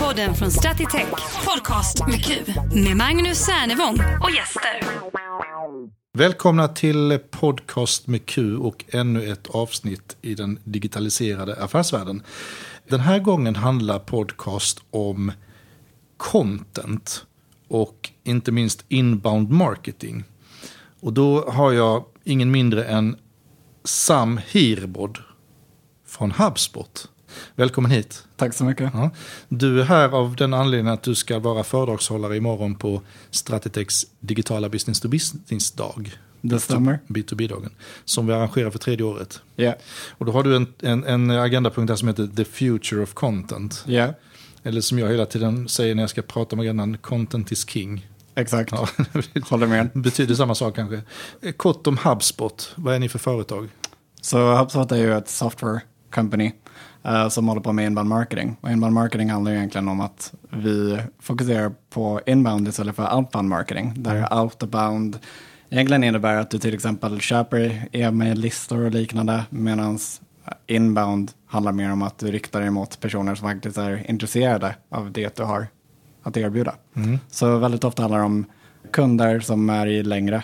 Podden från Stratitech. Podcast med Q. Med Magnus Cernevång och gäster. Välkomna till podcast med Q och ännu ett avsnitt i den digitaliserade affärsvärlden. Den här gången handlar podcast om content och inte minst inbound marketing. Och då har jag ingen mindre än Sam Hirbod från HubSpot. Välkommen hit. Tack så mycket. Ja. Du är här av den anledningen att du ska vara föredragshållare imorgon på Stratitex digitala business to business-dag. Det stämmer. B2B-dagen. Som vi arrangerar för tredje året. Ja. Yeah. Och då har du en, en, en agendapunkt här som heter The Future of Content. Ja. Yeah. Eller som jag hela tiden säger när jag ska prata om agendan, Content is King. Exakt. Ja. Håller med. Betyder samma sak kanske. Kort om HubSpot, vad är ni för företag? Så HubSpot är ju ett software company som håller på med inbound marketing. Och inbound marketing handlar ju egentligen om att vi fokuserar på inbound istället för outbound marketing. Där mm. outbound egentligen innebär att du till exempel köper e-mail-listor och liknande medan inbound handlar mer om att du riktar dig mot personer som faktiskt är intresserade av det du har att erbjuda. Mm. Så väldigt ofta handlar det om kunder som är i längre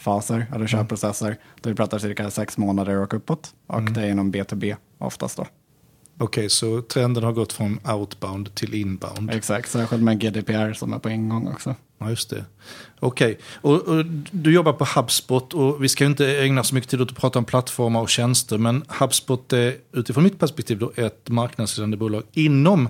köpfaser eller mm. köpprocesser. Där vi pratar cirka sex månader och uppåt. Och mm. det är inom B2B oftast då. Okej, okay, så trenden har gått från outbound till inbound. Exakt, särskilt med GDPR som är på ingång också. Ja, just det. Okej, okay. och, och, du jobbar på HubSpot och vi ska inte ägna så mycket tid åt att prata om plattformar och tjänster, men HubSpot är utifrån mitt perspektiv då ett marknadsledande bolag inom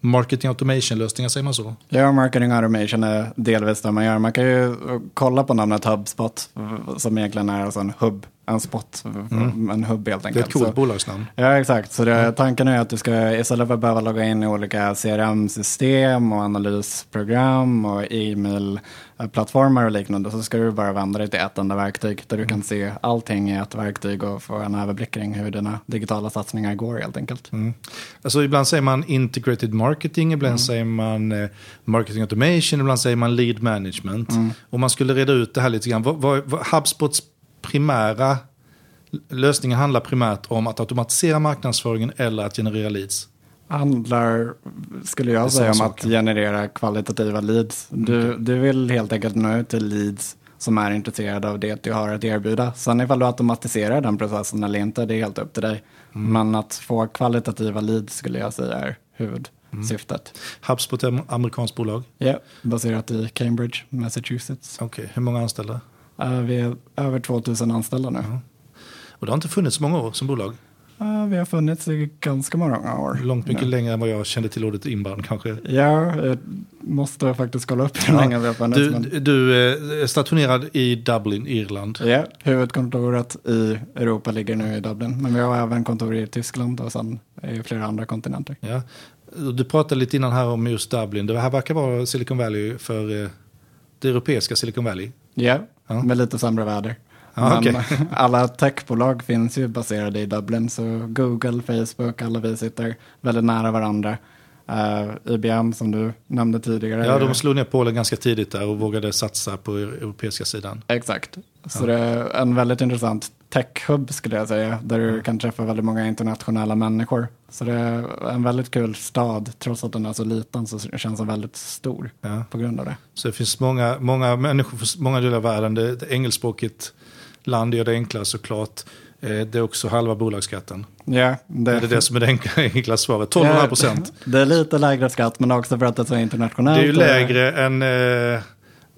marketing automation-lösningar, säger man så? Ja, marketing automation är delvis det man gör. Man kan ju kolla på namnet HubSpot, som egentligen är alltså en hubb en spot, mm. en hubb helt enkelt. Det är ett coolt bolagsnamn. Ja, exakt. Så det, mm. tanken är att du ska istället för att behöva logga in i olika CRM-system och analysprogram och e-mail-plattformar och liknande så ska du bara vända dig till ett enda verktyg där du kan se allting i ett verktyg och få en överblick kring hur dina digitala satsningar går helt enkelt. Mm. Alltså ibland säger man integrated marketing, ibland mm. säger man eh, marketing automation, ibland säger man lead management. Mm. Om man skulle reda ut det här lite grann, vad, vad HubSpots primära lösningen handlar primärt om att automatisera marknadsföringen eller att generera leads? handlar, skulle jag säga, om att generera kvalitativa leads. Du, mm. du vill helt enkelt nå ut till leads som är intresserade av det du har att erbjuda. Sen ifall du automatiserar den processen eller inte, det är helt upp till dig. Mm. Men att få kvalitativa leads skulle jag säga är huvudsyftet. Mm. HubSpot är ett amerikanskt bolag? Ja, baserat i Cambridge, Massachusetts. Okej, okay. hur många anställda? Uh, vi är över 2000 anställda nu. Och det har inte funnits många år som bolag? Uh, vi har funnits i ganska många år. Långt mycket nu. längre än vad jag kände till ordet inbound kanske. Ja, jag måste faktiskt kolla upp hur ja. länge vi har funnits. Du, men... du är stationerad i Dublin, Irland. Ja, huvudkontoret i Europa ligger nu i Dublin. Men vi har även kontor i Tyskland och sen i flera andra kontinenter. Ja. Du pratade lite innan här om just Dublin. Det här verkar vara Silicon Valley för eh, det europeiska Silicon Valley. Ja, ja. med lite sämre väder. Ah, okay. alla techbolag finns ju baserade i Dublin, så Google, Facebook, alla vi sitter väldigt nära varandra. Uh, IBM som du nämnde tidigare. Ja, de slog ner Polen ganska tidigt där och vågade satsa på europeiska sidan. Exakt. Så ja. det är en väldigt intressant techhub skulle jag säga, där du kan träffa väldigt många internationella människor. Så det är en väldigt kul stad, trots att den är så liten så känns den väldigt stor ja. på grund av det. Så det finns många, många människor från många delar av världen, det, det engelskspråkigt land gör det enklare såklart. Eh, det är också halva bolagsskatten. Ja, det är det, det som är det enkla, enkla svaret. 12,5 procent. Ja, det är lite lägre skatt men också för att det är så internationellt. Det är ju lägre än eh,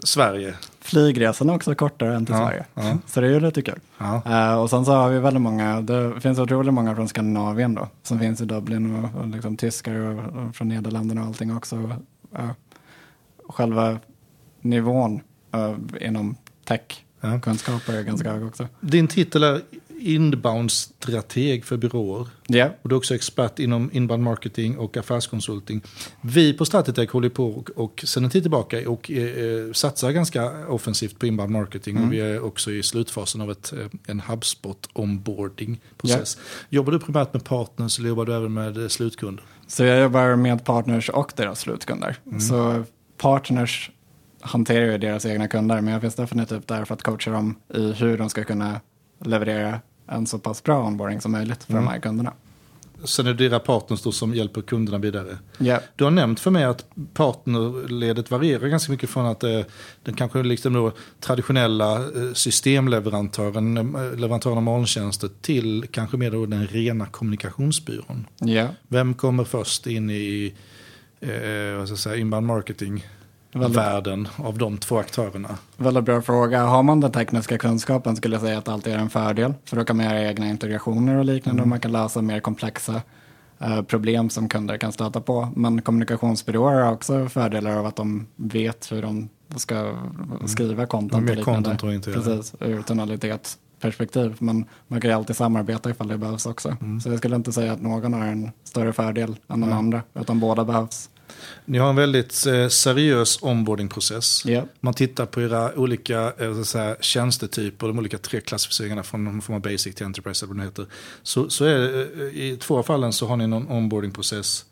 Sverige. Flygresan är också kortare än till ja, Sverige. Ja. Så det är ju lite kul. Ja. Uh, och sen så har vi väldigt många, det finns otroligt många från Skandinavien då. Som finns i Dublin och, och liksom tyskar och, och, från Nederländerna och allting också. Uh, själva nivån uh, inom tech Ja. Kunskaper är ganska hög också. Din titel är inbound-strateg för byråer. Yeah. Och du är också expert inom inbound marketing och affärskonsulting. Vi på Stratitech håller på och, och sedan en tid tillbaka och eh, satsar ganska offensivt på inbound marketing. Mm. Och vi är också i slutfasen av ett, eh, en HubSpot onboarding-process. Yeah. Jobbar du primärt med partners eller jobbar du även med slutkunder? Så jag jobbar med partners och deras slutkunder. Mm. Så partners hanterar ju deras egna kunder, men jag finns definitivt där för att coacha dem i hur de ska kunna leverera en så pass bra onboarding som möjligt för mm. de här kunderna. sen är det era partners då som hjälper kunderna vidare. Ja. Du har nämnt för mig att partnerledet varierar ganska mycket från att eh, den kanske liksom då traditionella eh, systemleverantören, eh, leverantören av molntjänster till kanske mer då den rena kommunikationsbyrån. Ja. Vem kommer först in i eh, vad ska jag säga, inbound marketing? Väldigt- Världen av de två aktörerna. Väldigt bra fråga. Har man den tekniska kunskapen skulle jag säga att alltid är en fördel. För då kan man göra egna integrationer och liknande och man kan lösa mer komplexa eh, problem som kunder kan stöta på. Men kommunikationsbyråer har också fördelar av att de vet hur de ska skriva content mer och liknande. content-orienterade. Precis, ur tonalitetsperspektiv. Men man kan ju alltid samarbeta ifall det behövs också. Så jag skulle inte säga att någon har en större fördel än den andra, utan båda behövs. Ni har en väldigt eh, seriös onboardingprocess. Ja. Man tittar på era olika eh, så säga, tjänstetyper, de olika tre klassificeringarna från av basic till enterprise eller vad det heter. Så, så är eh, i två av fallen så har ni någon onboardingprocess.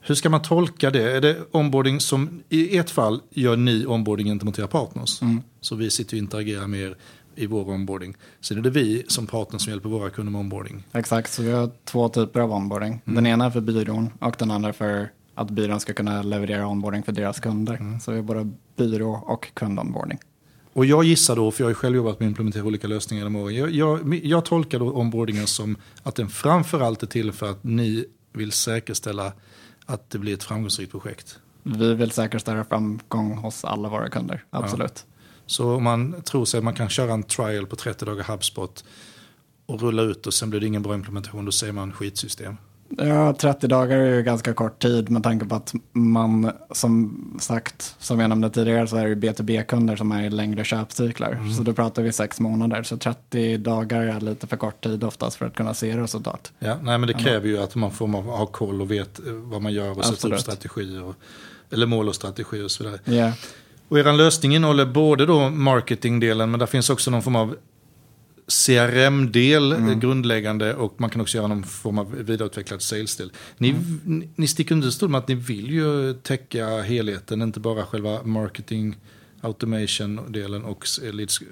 Hur ska man tolka det? Är det onboarding som, i ett fall gör ni onboarding gentemot era partners. Så vi sitter och interagerar med er i vår onboarding. Sen är det vi som partner som hjälper våra kunder med onboarding. Exakt, så vi har två typer av onboarding. Den ena är för byrån och den andra för att byrån ska kunna leverera onboarding för deras kunder. Så vi har både byrå och kundonboarding. Och jag gissar då, för jag har själv jobbat med att implementera olika lösningar genom åren. Jag, jag, jag tolkar då onboardingen som att den framförallt är till för att ni vill säkerställa att det blir ett framgångsrikt projekt. Vi vill säkerställa framgång hos alla våra kunder, absolut. Så om man tror sig att man kan köra en trial på 30 dagar HubSpot och rulla ut och sen blir det ingen bra implementation, då säger man skitsystem. Ja, 30 dagar är ju ganska kort tid med tanke på att man, som sagt, som jag nämnde tidigare, så är det B2B-kunder som är i längre köpcyklar. Så då pratar vi sex månader, så 30 dagar är lite för kort tid oftast för att kunna se resultat. Ja, nej, men det kräver ju att man får ha koll och vet eh, vad man gör och sätta upp strategier. Och, eller mål och strategier och så vidare. Ja, Och er lösning innehåller både då marketingdelen, men där finns också någon form av CRM-del eh, grundläggande och man kan också göra någon form av vidareutvecklad sales-del. Ni, ni, ni sticker under stol med att ni vill ju täcka helheten, inte bara själva marketing, automation-delen och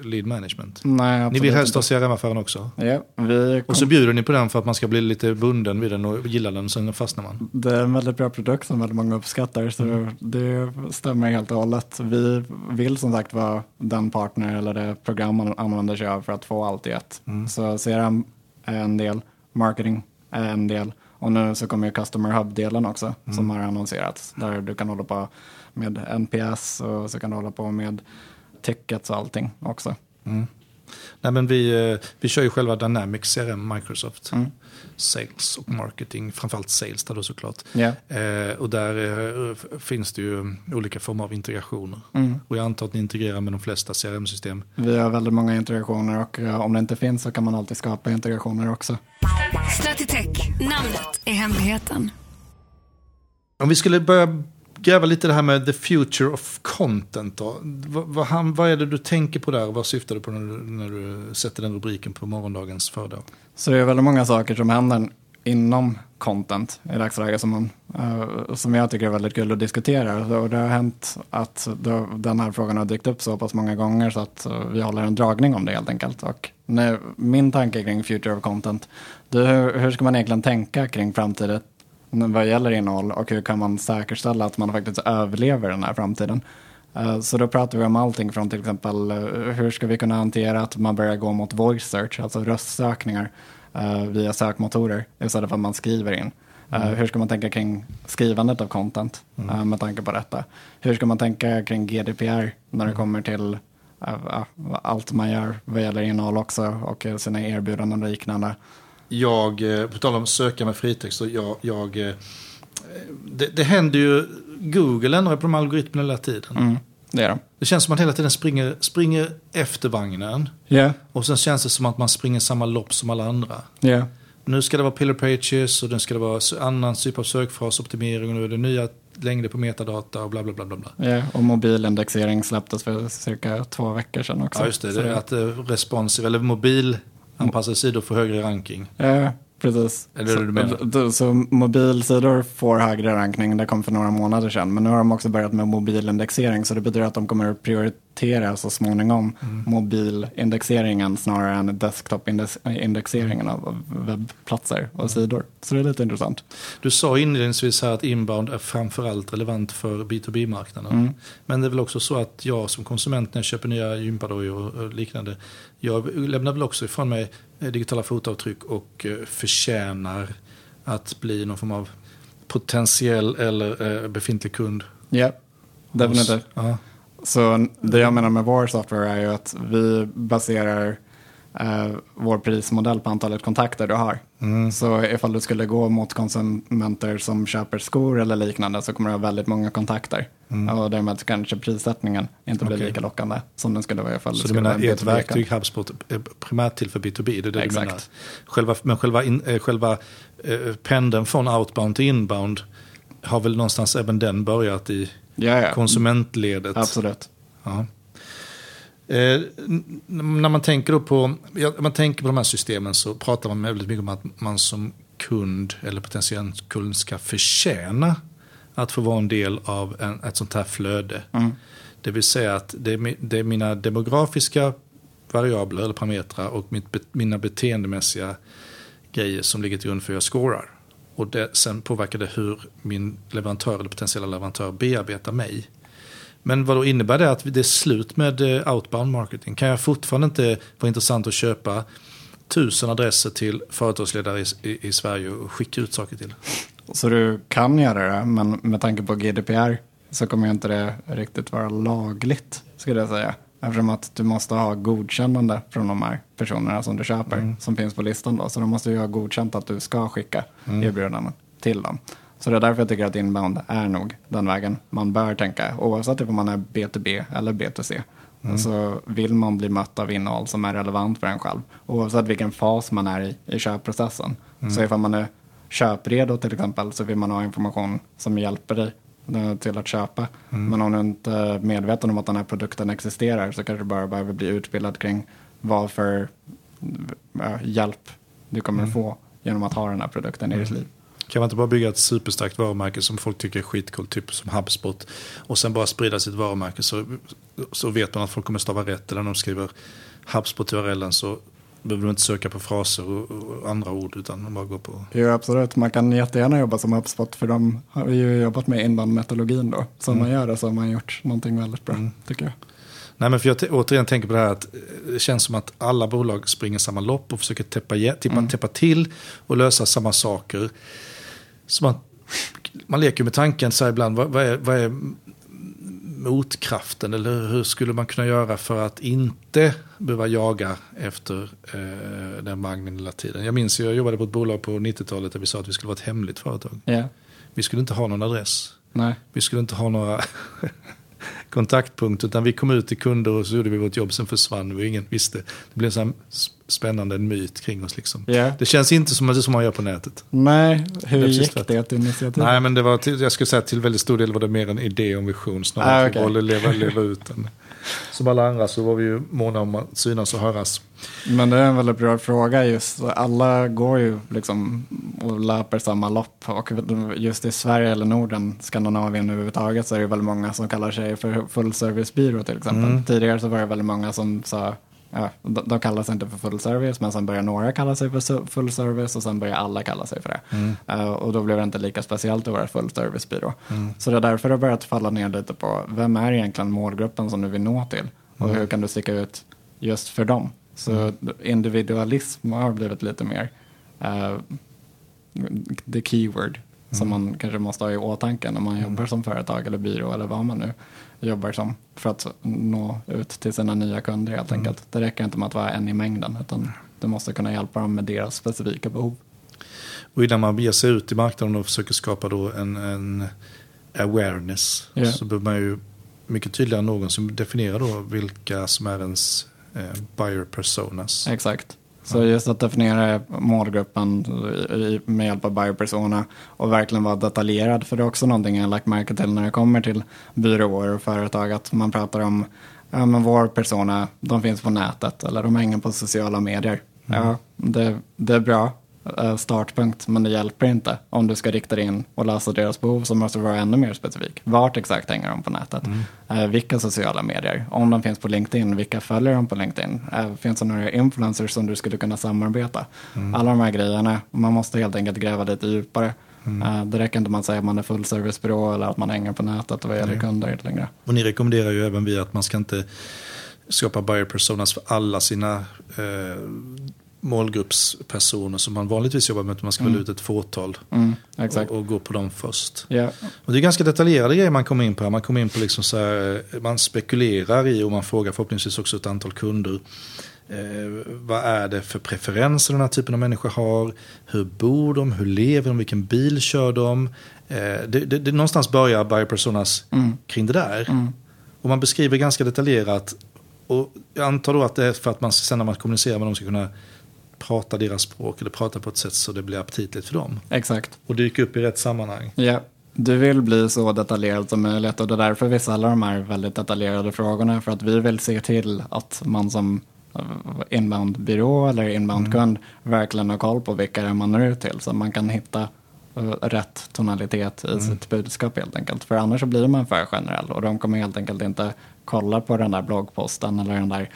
lead management. nej, Ni vill helst ha CRM-affären också. Ja, vi Och så bjuder ni på den för att man ska bli lite bunden vid den och gilla den, sen fastnar man. Det är en väldigt bra produkt som väldigt många uppskattar, så Mm. det stämmer helt och hållet. Vi vill som sagt vara den partner eller det program man använder sig av för att få allt i ett. Mm. Så CRM är en del, marketing är en del och nu så kommer ju Customer Hub-delen också Mm. som har annonserats. Där du kan hålla på med NPS och så kan du hålla på med tickets och allting också. Nej, men vi, eh, vi kör ju själva Dynamics CRM, Microsoft. Mm. Sales och marketing, framförallt sales där då såklart. Ja. Eh, och där eh, finns det ju olika former av integrationer. Mm. Och jag antar att ni integrerar med de flesta CRM-system. Vi har väldigt många integrationer och eh, om det inte finns så kan man alltid skapa integrationer också. Stratitech, namnet är hemligheten. Om vi skulle börja gräva lite det här med the future of content då. Vad, vad, han- vad är det du tänker på där? och Vad syftar du på när du, när du sätter den rubriken på morgondagens föredrag? Så det är väldigt många saker som händer inom content i dagsläget som, man, eh, som jag tycker är väldigt kul att diskutera. Och det har hänt att då, den här frågan har dykt upp så pass många gånger så att eh, vi håller en dragning om det helt enkelt. Och nu, min tanke kring future of content, det hur, hur ska man egentligen tänka kring framtiden vad gäller innehåll och hur kan man säkerställa att man faktiskt överlever den här framtiden. Eh, Så då pratar vi om allting från till exempel eh, hur ska vi kunna hantera att man börjar gå mot voice search, alltså röstsökningar eh, via sökmotorer istället för att man skriver in. Eh, Hur ska man tänka kring skrivandet av content eh, med tanke på detta? Hur ska man tänka kring GDPR när det kommer till allt man gör vad gäller innehåll också och sina erbjudanden och liknande. Jag, eh, på tal om söka med fritext, så jag, jag, eh, det, det händer ju, Google ändrar på de algoritmerna hela tiden. Mm, det är de. Det känns som att man hela tiden springer, springer efter vagnen. Ja, Och sen känns det som att man springer samma lopp som alla andra. ja. Nu ska det vara pillar pages och nu ska det vara annan typ av sökfrasoptimering och nu är det nya längder på metadata och bla bla bla bla. bla. Ja, och mobilindexering släpptes för cirka två veckor sedan också. Ja just det, det är att eh, responsive eller mobilanpassade sidor får högre ranking. Ja, precis. Det det du menar? Så, så, så mobilsidor får högre rankning, det kom för några månader sedan. Men nu har de också börjat med mobilindexering, så det betyder att de kommer att priori- prioritera så småningom mobilindexeringen snarare än desktop-indexeringen av webbplatser och sidor. Så det är lite intressant. Du sa inledningsvis här att inbound är framförallt relevant för B2B-marknaden. Men det är väl också så att jag som konsument när jag köper nya gympadojor och liknande, jag lämnar väl också ifrån mig digitala fotavtryck och eh, förtjänar att bli någon form av potentiell eller eh, befintlig kund. Ja, definitivt. Ja. Så det jag menar med vår software är ju att vi baserar eh, vår prismodell på antalet kontakter du har. Så ifall du skulle gå mot konsumenter som köper skor eller liknande så kommer du ha väldigt många kontakter. Och därmed kanske prissättningen inte blir Okej. lika lockande som den skulle vara ifall Så det du skulle menar vara en ert B2B-kund. verktyg HubSpot är primärt till för B2B? Det är det Exakt. du menar? Själva, men själva, in, eh, själva eh, pendeln från outbound till inbound har väl någonstans även den börjat i Ja, ja. konsumentledet? Absolut. Ja. Eh, när man tänker, på, ja, man tänker på de här systemen så pratar man väldigt mycket om att man som kund eller potentiell kund ska förtjäna att få vara en del av en, ett sånt här flöde. Det vill säga att det är, det är mina demografiska variabler eller parametrar och mitt, mina beteendemässiga grejer som ligger till grund för hur jag scorar. Och det, sen påverkar det hur min leverantör eller potentiella leverantör bearbetar mig. Men vad då innebär det att det är slut med eh, outbound marketing? Kan jag fortfarande inte vara intressant att köpa tusen adresser till företagsledare i, i, i Sverige och skicka ut saker till? Så du kan göra det, men med tanke på GDPR så kommer ju inte det riktigt vara lagligt, skulle jag säga. Eftersom att du måste ha godkännande från de här personerna som du köper, som finns på listan då. Så de måste ju ha godkänt att du ska skicka erbjudanden till dem. Så det är därför jag tycker att inbound är nog den vägen man bör tänka, oavsett om man är B2B eller B2C. Så vill man bli mött av innehåll som är relevant för en själv, oavsett vilken fas man är i i köpprocessen. Så ifall man är köpredo till exempel så vill man ha information som hjälper dig till att köpa. Men om du inte är medveten om att den här produkten existerar så kanske du bara behöver bli utbildad kring vad för hjälp du kommer få genom att ha den här produkten i ditt liv. Kan man inte bara bygga ett superstarkt varumärke som folk tycker är skitcoolt, typ som HubSpot, och sen bara sprida sitt varumärke så, så vet man att folk kommer stava rätt. Eller när de skriver HubSpot i URLen så behöver du inte söka på fraser och, och andra ord utan man bara går på... Jo, absolut. Man kan jättegärna jobba som HubSpot för de har ju jobbat med inbound-metodologin då. Så om man gör det så har man gjort någonting väldigt bra, tycker jag. Nej, men för jag återigen tänker på det här att eh, det känns som att alla bolag springer samma lopp och försöker täppa, tippa, täppa till och lösa samma saker. Så man, man leker med tanken så här ibland, vad, vad, är, vad är motkraften eller hur skulle man kunna göra för att inte behöva jaga efter eh, den vagnen hela tiden. Jag minns jag jobbade på ett bolag på 90-talet där vi sa att vi skulle vara ett hemligt företag. Ja, Vi skulle inte ha någon adress. nej. Vi skulle inte ha några kontaktpunkter utan vi kom ut till kunder och så gjorde vi vårt jobb, sen försvann vi, ingen visste. Det blev en spännande myt kring oss liksom. Ja. Det känns inte som det som man gör på nätet. Nej, hur Det är gick det initiativet? Nej men det var, till, jag skulle säga till väldigt stor del var det mer en idé om vision snarare Ah, okay. att leva, leva ut den. Som alla andra så var vi ju måna om att synas och höras. Men det är en väldigt bra fråga just. Alla går ju liksom och löper samma lopp. Och just i Sverige eller Norden, Skandinavien överhuvudtaget så är det väldigt många som kallar sig för fullservicebyrå till exempel. Tidigare så var det väldigt många som sa Ja, de, de kallar sig inte för full service, men sen börjar några kalla sig för full service och sen börjar alla kalla sig för det. Eh, och då blev det inte lika speciellt att vara full servicebyrå. Så det är därför det har börjat falla ner lite på vem är egentligen målgruppen som du vill nå till? Och hur kan du sticka ut just för dem? Så individualism har blivit lite mer uh, the keyword som man kanske måste ha i åtanke när man jobbar som företag eller byrå eller vad man nu jobbar som för att nå ut till sina nya kunder helt enkelt. Det räcker inte med att vara en i mängden utan du måste kunna hjälpa dem med deras specifika behov. Och innan man ger sig ut i marknaden och försöker skapa då en, en awareness Ja. så behöver man ju mycket tydligare än någonsin definiera då vilka som är ens eh, buyer personas. Exakt. Så just att definiera målgruppen med hjälp av biopersona och verkligen vara detaljerad. För det är också någonting jag har lagt märke till när det kommer till byråer och företag. Att man pratar om, ja men vår persona, de finns på nätet eller de hänger på sociala medier. Ja, det, det är bra. Eh, startpunkt, men det hjälper inte. Om du ska rikta dig in och lösa deras behov så måste du vara ännu mer specifik. Vart exakt hänger de på nätet? Eh, vilka sociala medier? Om de finns på LinkedIn, vilka följer de på LinkedIn? Eh, finns det några influencers som du skulle kunna samarbeta? Alla de här grejerna, man måste helt enkelt gräva lite djupare. Eh, det räcker inte med att säga att man är full servicebyrå eller att man hänger på nätet och vad gäller kunder längre. Och ni rekommenderar ju även vi att man ska inte skapa buyer personas för alla sina eh, målgruppspersoner som man vanligtvis jobbar med. Man ska välja ut ett fåtal Mm, och, och gå på dem först. Ja, Och det är ganska detaljerade grejer man kommer in på här. Man kommer in på liksom så här, eh, man spekulerar i och man frågar förhoppningsvis också ett antal kunder. Eh, vad är det för preferenser den här typen av människor har? Hur bor de? Hur lever de? Vilken bil kör de? Eh, det, det, det, någonstans börjar buyer personas kring det där. Och man beskriver ganska detaljerat. Och jag antar då att det är för att man sen när man kommunicerar med dem ska kunna prata deras språk eller prata på ett sätt så det blir aptitligt för dem. exakt. Och dyka upp i rätt sammanhang. Ja, du vill bli så detaljerad som möjligt och det är därför vi ställer de här väldigt detaljerade frågorna för att vi vill se till att man som eh, inbound-byrå eller inbound-kund verkligen har koll på vilka det är man når ut till så man kan hitta eh, rätt tonalitet i sitt budskap helt enkelt. För annars så blir man för generell och de kommer helt enkelt inte kolla på den där bloggposten eller den där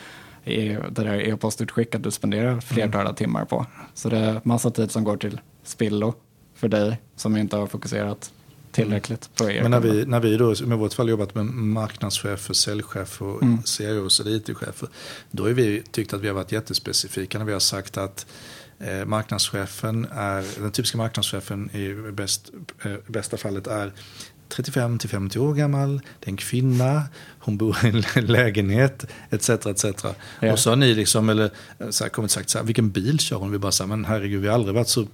det där e-postutskicket du spenderar flertalet timmar på. Så det är massa tid som går till spillo för dig som inte har fokuserat tillräckligt på er. Men när vi, när vi då, med vårt fall jobbat med marknadschefer, säljchefer och Mm. CIOs eller IT-chefer. Då har vi tyckt att vi har varit jättespecifika när vi har sagt att eh, marknadschefen är, den typiska marknadschefen i bäst, eh, bästa fallet är 35 till 50 år gammal, det är en kvinna, hon bor i en lägenhet, etc. etc. Ja. Och så har ni liksom, eller så här, kommit sagt så här, vilken bil kör hon? Vi bara så här, men herregud, vi har aldrig varit så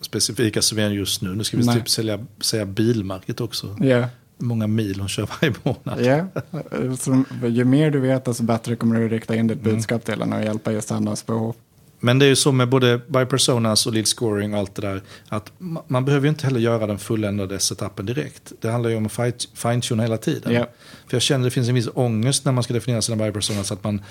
specifika som vi är just nu. Nu ska vi Nej. typ sälja, säga bilmärket också. Ja, många mil hon kör varje månad. ja. Så ju mer du vet desto bättre kommer du rikta in ditt Mm. budskap till henne och hjälpa just hennes behov. Men det är ju så med både by personas och lead scoring och allt det där. Att ma- man behöver ju inte heller göra den fulländade setupen direkt. Det handlar ju om att fine-tuna hela tiden. Ja. För jag känner att det finns en viss ångest när man ska definiera sina by personas. Att man,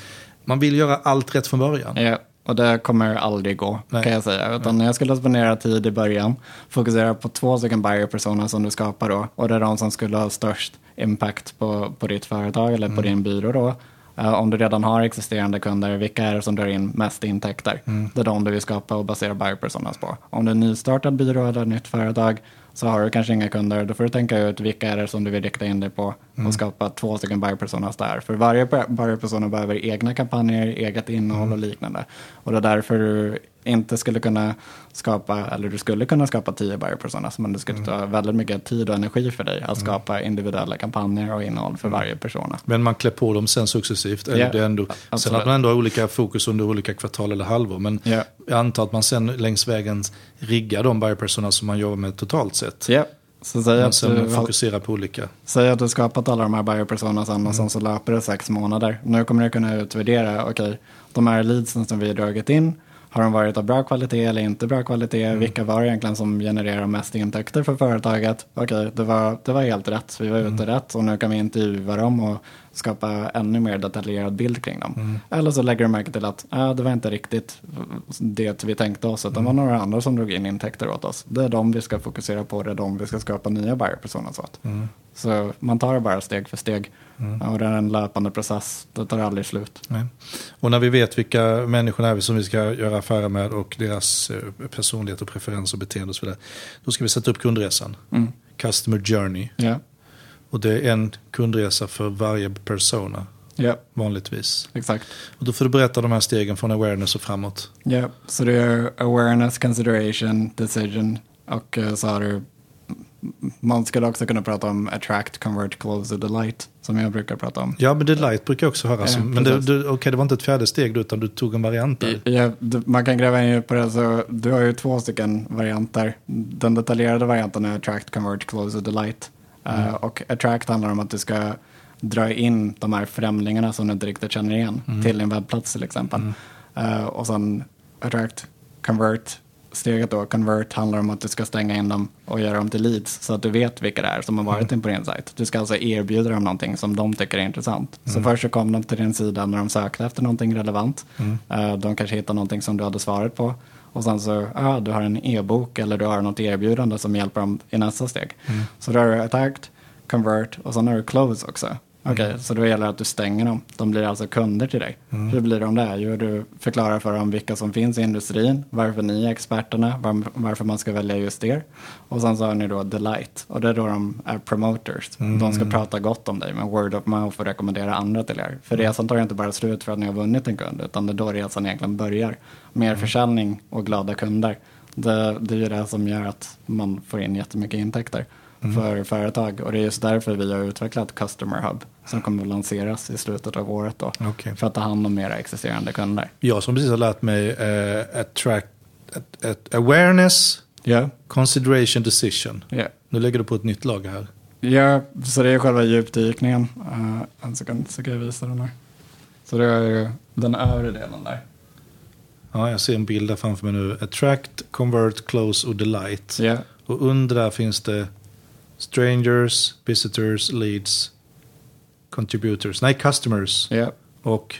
man vill göra allt rätt från början. Ja, och det kommer aldrig gå Nej. kan jag säga. Utan jag skulle spendera tid i början, fokusera på två stycken buyer personas som du skapar då. Och det är de som skulle ha störst impact på, på ditt företag eller på din byrå då. Eh, om du redan har existerande kunder, vilka är det som drar in mest intäkter? Det är de du vill skapa och basera buyer personas på. Om det är en nystartad byrå eller ett nytt företag så har du kanske inga kunder, då får du tänka ut vilka är det som du vill rikta in dig på och skapa två stycken buyer personas där. För varje buyer persona behöver egna kampanjer, eget innehåll och liknande. Och det är därför du inte skulle kunna skapa, eller du skulle kunna skapa tio buyer personas, men det skulle ta väldigt mycket tid och energi för dig att skapa individuella kampanjer och innehåll för varje persona. Men man klär på dem sen successivt. Eller Ja, det ändå, sen att man ändå har olika fokus under olika kvartal eller halvår. Men Ja. jag antar att man sen längs vägen riggar de buyer personas som man jobbar med totalt sett. Ja, så säg att, du, fokusera på olika. säg att du skapat alla de här buyer personasen och sen så löper det sex månader. Nu kommer du kunna utvärdera, okej, de här leadsen som vi har dragit in, har de varit av bra kvalitet eller inte bra kvalitet? Vilka var egentligen som genererar mest intäkter för företaget? Okej, det, var, det var helt rätt. Vi var ute rätt och nu kan vi intervjua dem och skapa ännu mer detaljerad bild kring dem. Eller så lägger du märke till att äh, det var inte riktigt det vi tänkte oss, utan det var några andra som drog in intäkter åt oss. Det är de vi ska fokusera på, det är de vi ska skapa nya buyer personas åt. Så man tar det bara steg för steg. Och det är en löpande process, det tar aldrig slut. Nej. Och när vi vet vilka människor är som vi ska göra affärer med och deras eh, personlighet och preferens och beteende och så vidare. Då ska vi sätta upp kundresan. Customer journey. Ja, Och det är en kundresa för varje persona ja vanligtvis. exakt. Och då får du berätta de här stegen från awareness och framåt. Ja, så det är awareness, consideration, decision och eh, så har du man skulle också kunna prata om attract, convert, close och delight som jag brukar prata om. Ja, men delight brukar jag också höra. Ja, men det, det, okej, det var inte ett fjärde steg utan du tog en variant där. Ja, du- man kan gräva in på det, så du har ju två stycken varianter. Den detaljerade varianten är attract, convert, close och delight. Eh, och attract handlar om att du ska dra in de här främlingarna som du inte riktigt känner igen till din webbplats till exempel. Eh, och sen attract, convert, steget då, convert, handlar om att du ska stänga in dem och göra dem till leads så att du vet vilka det är som har varit in på din sajt. Du ska alltså erbjuda dem någonting som de tycker är intressant. Så först så kom de till din sida när de sökte efter någonting relevant. Eh, De kanske hittade någonting som du hade svarat på. Och sen så, ja, du har en e-bok eller du har något erbjudande som hjälper dem i nästa steg. Så då har du attacked, convert och sen har du close också. Okej, så då gäller det att du stänger dem. De blir alltså kunder till dig. Hur blir de det? Jo, du förklarar för dem vilka som finns i industrin, varför ni är experterna, var, varför man ska välja just er. Och sen så har ni då delight, och det är då de är promoters. De ska prata gott om dig med word of mouth och rekommendera andra till er. För resan tar inte bara slut för att ni har vunnit en kund, utan det är då resan egentligen börjar. Mer försäljning och glada kunder. Det, det är ju det som gör att man får in jättemycket intäkter för företag. Och det är just därför vi har utvecklat Customer Hub som kommer att lanseras i slutet av året då. Okej. För att ta hand om era existerande kunder. Jag som precis har lärt mig eh, attract, at, at, awareness, Ja, consideration, decision. ja. Nu lägger du på ett nytt lager här. Ja, så det är själva djupdykningen. Uh, en sekund så kan jag visa den här. Så det är ju den övre delen där. Ja, jag ser en bild där framför mig nu. Attract, convert, close och delight. Ja, Och under där finns det strangers, visitors, leads, contributors. Nej, customers. ja. Och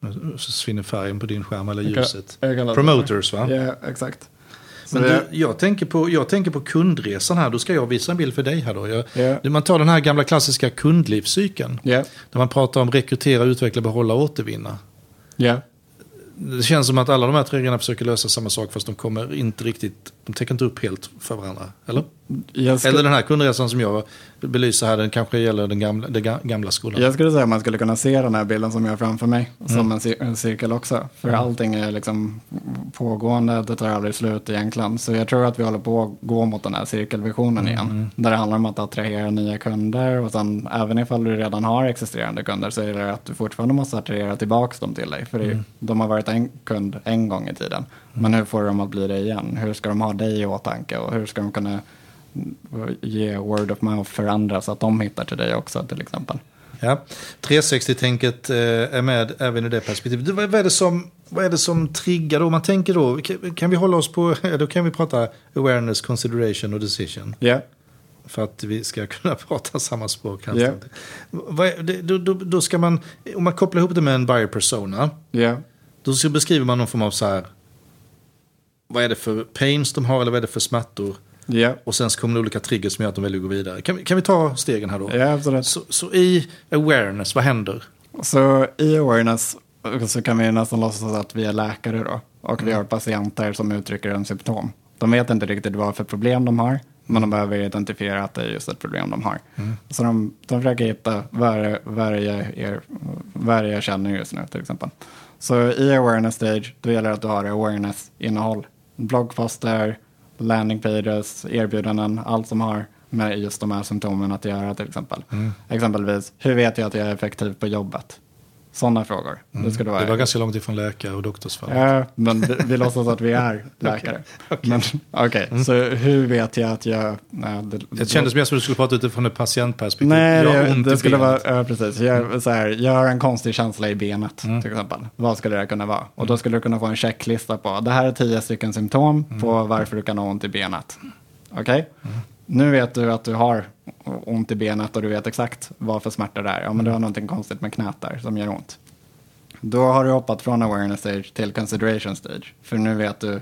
nu försvinner färgen på din skärm eller Jag kan- ljuset. jag kan Promoters va? Ja, exakt. Så Men du, jag, tänker på, jag tänker på kundresan här. Då ska jag visa en bild för dig här då. Jag, Ja. Man tar den här gamla klassiska kundlivscykeln. ja, Där man pratar om rekrytera, utveckla, behålla, återvinna. ja. Det känns som att alla de här tre grejerna försöker lösa samma sak fast de kommer inte riktigt, de täcker inte upp helt för varandra. Eller? Jag, Eller den här kundresan som jag belyser här, den kanske gäller den gamla, den ga- gamla skolan. jag skulle säga att man skulle kunna se den här bilden som jag har framför mig Mm. som en, cir- en cirkel också. För allting är liksom pågående, det tar aldrig slut egentligen. Så jag tror att vi håller på att gå mot den här cirkelvisionen Mm, igen. Där det handlar om att attrahera nya kunder och sen även ifall du redan har existerande kunder så är det att du fortfarande måste attrahera tillbaka dem till dig. För det, Mm. de har varit en kund en gång i tiden. Men hur får du dem att bli det igen? Hur ska de ha dig i åtanke och hur ska de kunna ge word of mouth för andra så att de hittar till dig också till exempel. Ja. 360-tänket eh, är med även i det perspektivet. Vad är det som, vad är det som triggar då? Om man tänker då, kan- vi hålla oss på, då kan vi prata awareness, consideration och decision. Ja, För att vi ska kunna prata samma språk. Yeah. Då, då, då ska man, om man kopplar ihop det med en buyer persona, ja, då så beskriver man någon form av så här, vad är det för pains de har eller vad är det för smärtor? ja, Och sen så kommer det olika triggers som gör att de väljer att gå vidare. Kan vi, kan vi ta stegen här då? ja absolut. Så, så i awareness, vad händer? Så i awareness så kan vi nästan låtsas att vi är läkare då. Och vi har patienter som uttrycker en symptom. De vet inte riktigt vad för problem de har. Men de behöver identifiera att det är just ett problem de har. Så de, de försöker hitta vad er, jag känner just nu till exempel. Så i awareness stage då gäller det att du har awareness-innehåll. Bloggposter, landing pages, erbjudanden, allt som har med just de här symptomen att göra till exempel. Exempelvis, hur vet jag att jag är effektiv på jobbet? Sådana frågor. Det ska du vara. Det var ganska långt ifrån läkare och doktorsfall. Ja, men vi, vi låtsas att vi är läkare. Okej, så hur vet jag att jag... Nej, det, Det kändes mer som att du skulle prata utifrån ett patientperspektiv. Nej, Jag det, det skulle benet. vara, ja, precis. Jag, så här, jag har en konstig känsla i benet till exempel. Vad skulle det kunna vara? Och då skulle du kunna få en checklista på, det här är tio stycken symptom på varför du kan ha ont i benet. Okej? Nu vet du att du har ont i benet och du vet exakt vad för smärta det är. Ja, men du har någonting konstigt med knät där som gör ont. Då har du hoppat från awareness stage till consideration stage. För nu vet du,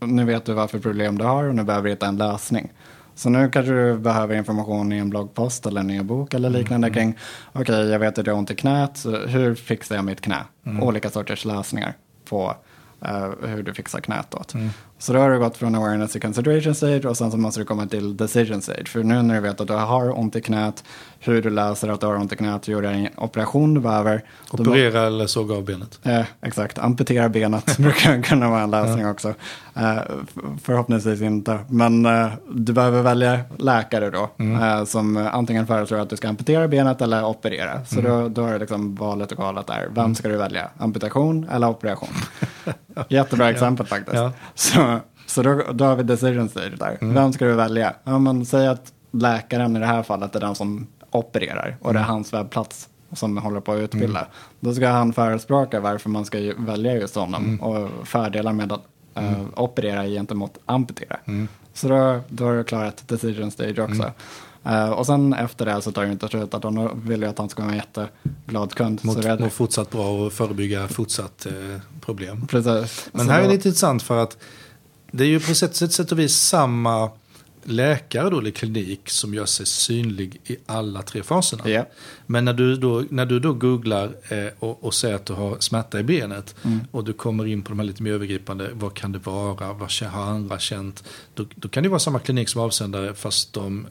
nu vet du vad för problem du har och nu behöver du hitta en lösning. Så nu kanske du behöver information i en bloggpost eller en e-bok eller liknande kring, okej jag vet att jag har ont i knät, så hur fixar jag mitt knä? Olika sorters lösningar på eh, hur du fixar knät åt. Så då har du gått från awareness till consideration stage och sen så måste du komma till decision stage. För nu när du vet att du har ont i knät, hur du löser att du har ont i knät, du gör en operation du behöver. Operera eller såga av benet. Eh, exakt, amputera benet brukar kunna vara en lösning också. Eh, förhoppningsvis inte. Men eh, du behöver välja läkare då. Eh, som antingen föreslår att du ska amputera benet eller operera. Så då, då är det liksom valet och valet där. Vem ska du välja? Amputation eller operation? Jättebra exempel faktiskt. Ja. Så, så då, då har vi decision stage där. Vem ska du välja? Ja, men säg att läkaren i det här fallet är den som opererar och det är hans webbplats som håller på att utbilda. Då ska han förespråka varför man ska välja just honom och fördelar med att eh, operera gentemot amputera. Så då, då har du klarat decision stage också. Eh, och sen efter det så tar det inte slut, att de vill ju att han ska vara en jätteglad kund. Mot, så mot fortsatt bra och förebygga fortsatt eh, problem. precis. Men Så här är då- det lite intressant för att det är ju på sätt, sätt, sätt och vis samma läkare då, eller klinik som gör sig synlig i alla tre faserna. Ja. Men när du då, när du då googlar eh, och, och säger att du har smärta i benet Mm. och du kommer in på de här lite mer övergripande, vad kan det vara, vad har andra känt? Då, då kan det vara samma klinik som avsändare fast de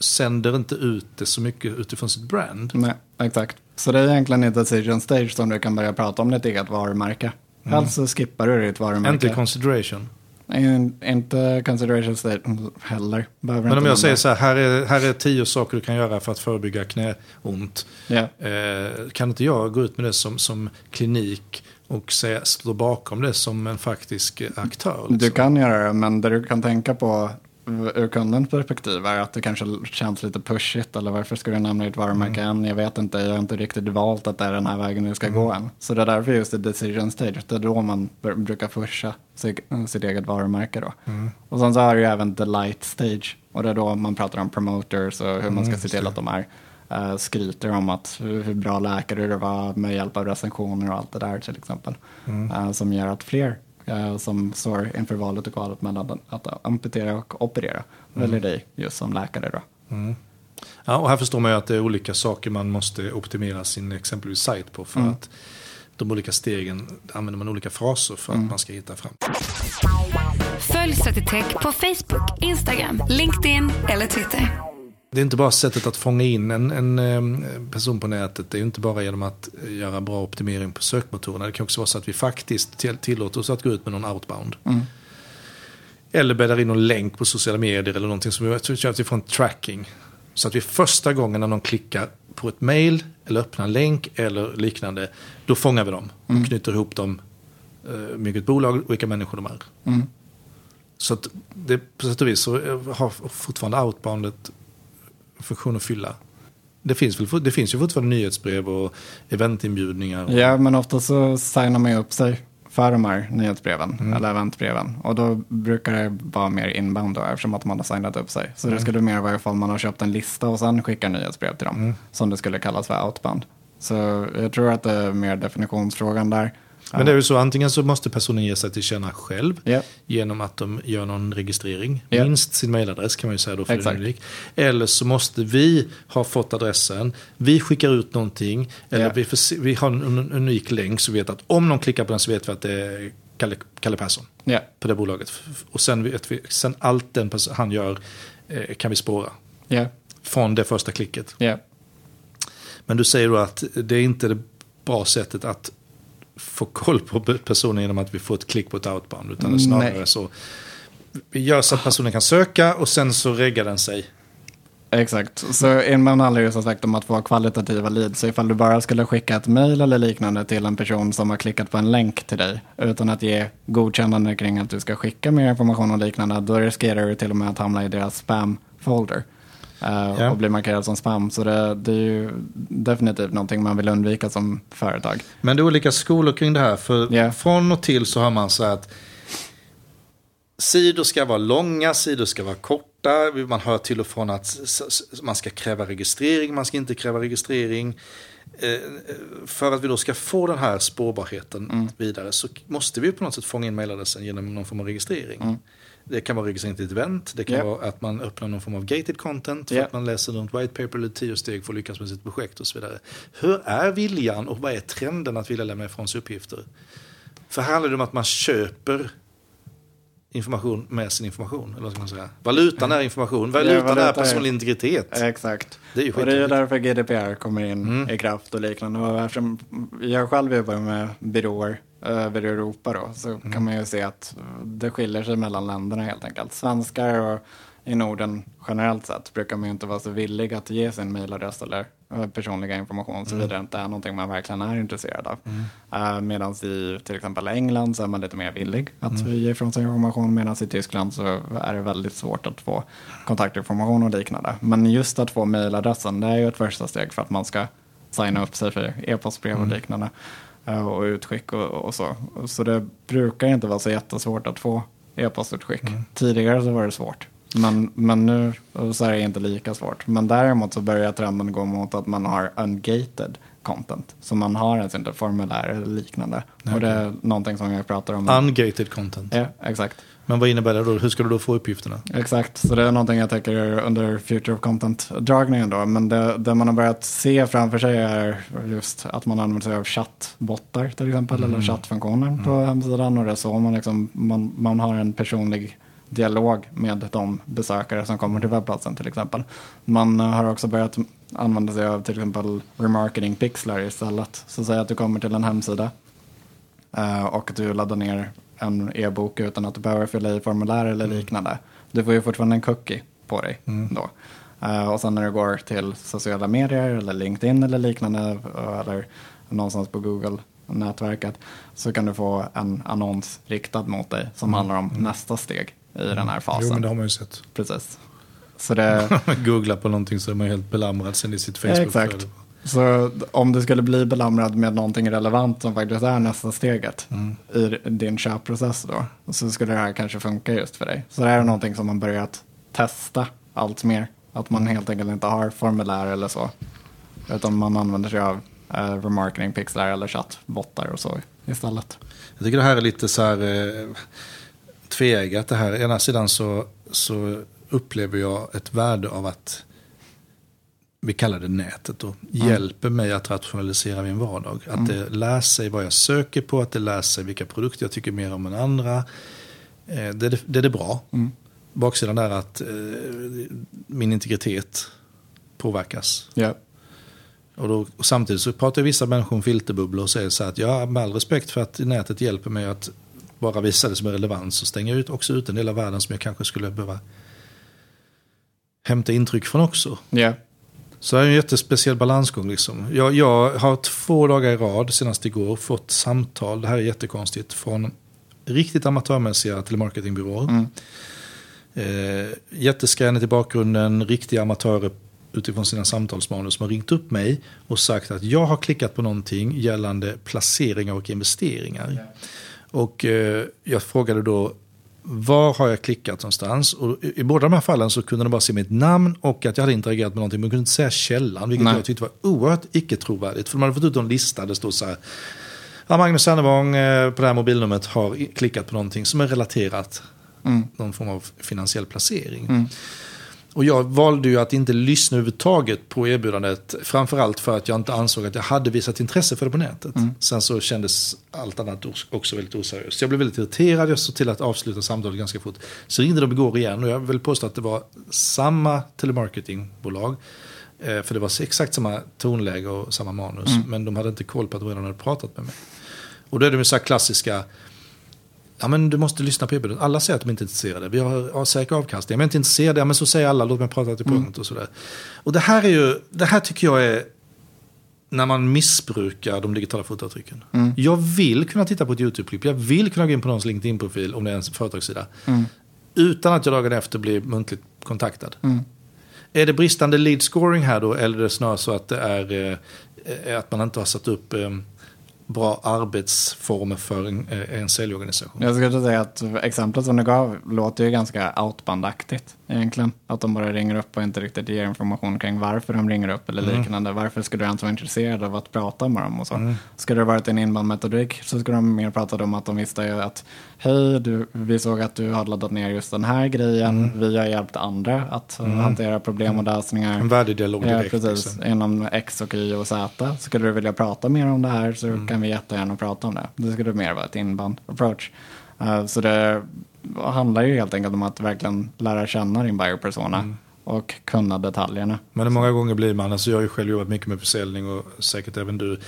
sänder inte ut det så mycket utifrån sitt brand. Nej, exakt. Så det är egentligen i decision stage som du kan börja prata om ditt eget varumärke. Helst så skippar du ditt varumärke. Inte consideration. In, inte consideration state heller. Behöver Men om jag säger där. så här, här är, här är tio saker du kan göra för att förebygga knäont. Ja. Eh, kan inte jag gå ut med det som, som klinik och säga, stå bakom det som en faktisk aktör? Du liksom? kan göra det, men det du kan tänka på ur kundens perspektiv är att det kanske känns lite pushigt eller varför ska du nämna ditt varumärke Mm. än? Jag vet inte, jag har inte riktigt valt att det är den här vägen du ska gå Mm. än. Så det är därför just i decision stage, det är då man br- brukar pusha sitt, sitt eget varumärke då. Mm. Och sen så har du ju även the light stage och det är då man pratar om promoters och hur man ska Mm, se till det. att de är eh, skryter om att hur, hur bra läkare du var med hjälp av recensioner och allt det där till exempel. Mm. Eh, som gör att fler som står inför valet och kvalet mellan att amputera och operera väljer dig just som läkare då. Ja, och här förstår man ju att det är olika saker man måste optimera sin exempelvis sajt på. För Mm. att de olika stegen använder man olika fraser för att man ska hitta fram. Följ Cititech på Facebook, Instagram, LinkedIn eller Twitter. Det är inte bara sättet att fånga in en, en eh, person på nätet. Det är inte bara genom att göra bra optimering på sökmotorerna. Det kan också vara så att vi faktiskt till- tillåter oss att gå ut med någon outbound. Eller bäddar in någon länk på sociala medier eller någonting som kör att vi får en tracking. Så att vi första gången när någon klickar på ett mail eller öppnar en länk eller liknande, då fångar vi dem och knyter ihop dem eh, med vilket bolag och vilka människor de är. Så att det, på sätt och vis så har fortfarande outboundet funktion att fylla. Det finns, väl, det finns ju fortfarande nyhetsbrev och eventinbjudningar. Och, Ja, men ofta så signar man ju upp sig för de här nyhetsbreven Mm. eller eventbreven. Och då brukar det vara mer inbound då eftersom att man har signat upp sig. Så Mm. det skulle mer vara ifall man har köpt en lista och sen skickar nyhetsbrev till dem. Mm. Som det skulle kallas för outbound. Så jag tror att det är mer definitionsfrågan där. Men det är ju så, antingen så måste personen ge sig till känna själv Ja. genom att de gör någon registrering. Ja. Minst sin mailadress kan man ju säga då för Exakt. unik. Eller så måste vi ha fått adressen, vi skickar ut någonting, eller Ja. vi, se, vi har en, en unik länk så vi vet att om någon klickar på den så vet vi att det är Kalle, Kalle Persson på det bolaget. Och sen vet vi, sen allt den han gör eh, kan vi spåra från det första klicket. Men du säger då att det är inte det bra sättet att få koll på personen genom att vi får ett klick på ett outbound. Utan det är snarare Nej. så. Vi gör så att personen kan söka och sen så reggar den sig. Exakt. Så inbound handlar ju som sagt om att få kvalitativa leads. Så ifall du bara skulle skicka ett mail eller liknande till en person som har klickat på en länk till dig utan att ge godkännande kring att du ska skicka mer information och liknande, då riskerar du till och med att hamna i deras spam-folder. Eh, Ja. Och bli markerad som spam. Så det, det är ju definitivt någonting man vill undvika som företag. Men det är olika skolor kring det här. För Ja. från och till så har man så att sidor ska vara långa, sidor ska vara korta. Man hör till och från att man ska kräva registrering, man ska inte kräva registrering. Eh, För att vi då ska få den här spårbarheten vidare så måste vi på något sätt fånga in mailadressen genom någon form av registrering. Det kan vara registrering till ett event, det kan Ja. vara att man öppnar någon form av gated content, för Ja. att man läser något white paper eller tio steg för att lyckas med sitt projekt och så vidare. Hur är viljan och vad är trenden att vilja lämna ifrån sig uppgifter? För här handlar det om att man köper information med sin information. Eller vad man säga? Valutan är information, valutan valuta är är- personlig integritet. Exakt. Det är ju och det är därför GDPR kommer in Mm. i kraft och liknande. Och jag själv jobbar med byråer över Europa då, så Mm. kan man ju se att det skiljer sig mellan länderna helt enkelt. Svenskar och i Norden generellt sett brukar man ju inte vara så villig att ge sin mailadress eller eh, personliga information Mm. såvida det inte är någonting man verkligen är intresserad av. Uh, Medan i till exempel England så är man lite mer villig att Mm. ge ifrån sig information medan i Tyskland så är det väldigt svårt att få kontaktinformation och liknande. Men just att få mailadressen det är ju ett första steg för att man ska signa upp sig för e-postbrev och liknande eh, och utskick och, och så. Så det brukar inte vara så jättesvårt att få e-postutskick. Tidigare så var det svårt. Men, men nu så är det inte lika svårt. Men däremot så börjar trenden gå mot att man har ungated content. Så man har ens inte formulär eller liknande. Och det är någonting som jag pratar om. Ungated content. Ja, exakt. Men vad innebär det då? Hur ska du då få uppgifterna? Exakt, så det är någonting jag tänker under Future of Content-dragningen då. Men det, det man har börjat se framför sig är just att man använder sig av chattbottar till exempel, eller chattfunktioner på hemsidan. Och det är så man, liksom, man, man har en personlig dialog med de besökare som kommer till webbplatsen till exempel. Man har också börjat använda sig av till exempel remarketing pixlar istället. Så säg att du kommer till en hemsida eh, och du laddar ner en e-bok utan att du behöver fylla i formulär eller liknande. Du får ju fortfarande en cookie på dig då. Eh, och sen när du går till sociala medier eller LinkedIn eller liknande eh, eller någonstans på Google-nätverket så kan du få en annons riktad mot dig som handlar om nästa steg i den här fasen. Jo, men det har man ju sett. Precis. Så det, Googla på någonting så är man helt belamrad sen i sitt facebook exakt. Så om du skulle bli belamrad med någonting relevant som faktiskt är nästa steget i din köpprocess då, så skulle det här kanske funka just för dig. Så det här är någonting som man börjat testa allt mer. Att man helt enkelt inte har formulär eller så, utan man använder sig av eh, remarketing pixlar eller chattbottar och så istället. Jag tycker det här är lite så här eh, tveeggat det här. Ena sidan så, så upplever jag ett värde av att vi kallar det nätet då, hjälper mig att rationalisera min vardag. Att det lär sig vad jag söker på, att det lär sig vilka produkter jag tycker mer om än andra. Eh, det, är det, är det bra. Baksidan är att eh, min integritet påverkas. Ja, Och, då, och samtidigt så pratar vissa människor om filterbubblor och säger så här att ja, med all respekt för att nätet hjälper mig att bara visa det som är relevant så stänger jag ut, också ut en del av världen som jag kanske skulle behöva hämta intryck från också. ja, Så det är en jättespeciell balansgång. Liksom. Jag, jag har två dagar i rad, senast igår, fått samtal, det här är jättekonstigt, från riktigt amatörmässiga telemarketingbyråer. Mm. Eh, jätteskränigt i bakgrunden, riktiga amatörer utifrån sina samtalsmanus som har ringt upp mig och sagt att jag har klickat på någonting gällande placeringar och investeringar. Och eh, jag frågade då var har jag klickat någonstans? Och i, båda de här fallen så kunde de bara se mitt namn och att jag hade interagerat med någonting. Men de kunde inte säga källan, vilket Nej. jag tyckte var oerhört icke trovärdigt. För de hade fått ut en lista där det stod så här. Ja, Magnus Sennevång eh, på det här mobilnumret har klickat på någonting som är relaterat Mm. någon form av finansiell placering. Och jag valde ju att inte lyssna överhuvudtaget på erbjudandet. Framförallt för att jag inte ansåg att jag hade visat intresse för det på nätet. Sen så kändes allt annat också väldigt oseriöst. Jag blev väldigt irriterad, jag såg till att avsluta samtalet ganska fort. Så ringde de igår igen och jag vill påstå att det var samma telemarketingbolag. Eh, För det var exakt samma tonläge och samma manus. Men de hade inte koll på att de redan hade pratat med mig. Och då är det så här klassiska Ja, men du måste lyssna på erbjudandet. Alla säger att de inte är intresserade. Vi har, har säker avkastning. Men inte intresserad. Ja, men så säger alla. Låt mig prata till punkt och sådär. Och det här är ju, det här tycker jag är när man missbrukar de digitala fotavtrycken. Jag vill kunna titta på ett YouTube-klipp. Jag vill kunna gå in på någons LinkedIn-profil om det är en företagssida. Utan att jag dagen efter blir muntligt kontaktad. Är det bristande lead scoring här då? Eller är det snarare så att det är eh, att man inte har satt upp eh, bra arbetsformer för en, en säljorganisation? Jag skulle säga att exemplet som du gav låter ju ganska outbandaktigt egentligen. Att de bara ringer upp och inte riktigt ger information kring varför de ringer upp eller liknande. Varför skulle du ens vara intresserad av att prata med dem och så. Skulle det varit en inbound-metodik så skulle de mer pratat om att de visste att hej, du, vi såg att du har laddat ner just den här grejen. Vi har hjälpt andra att hantera problem och lösningar. En värdedialog Ja, direkt. precis. liksom. Inom X och Y och Z. Skulle du vilja prata mer om det här så kan vi jättegärna prata om det. Det skulle mer vara ett inbound approach. Eh, så det handlar ju helt enkelt om att verkligen lära känna din buyer persona och kunna detaljerna. Men hur många gånger blir man, alltså jag har ju själv jobbat mycket med försäljning och säkert även du.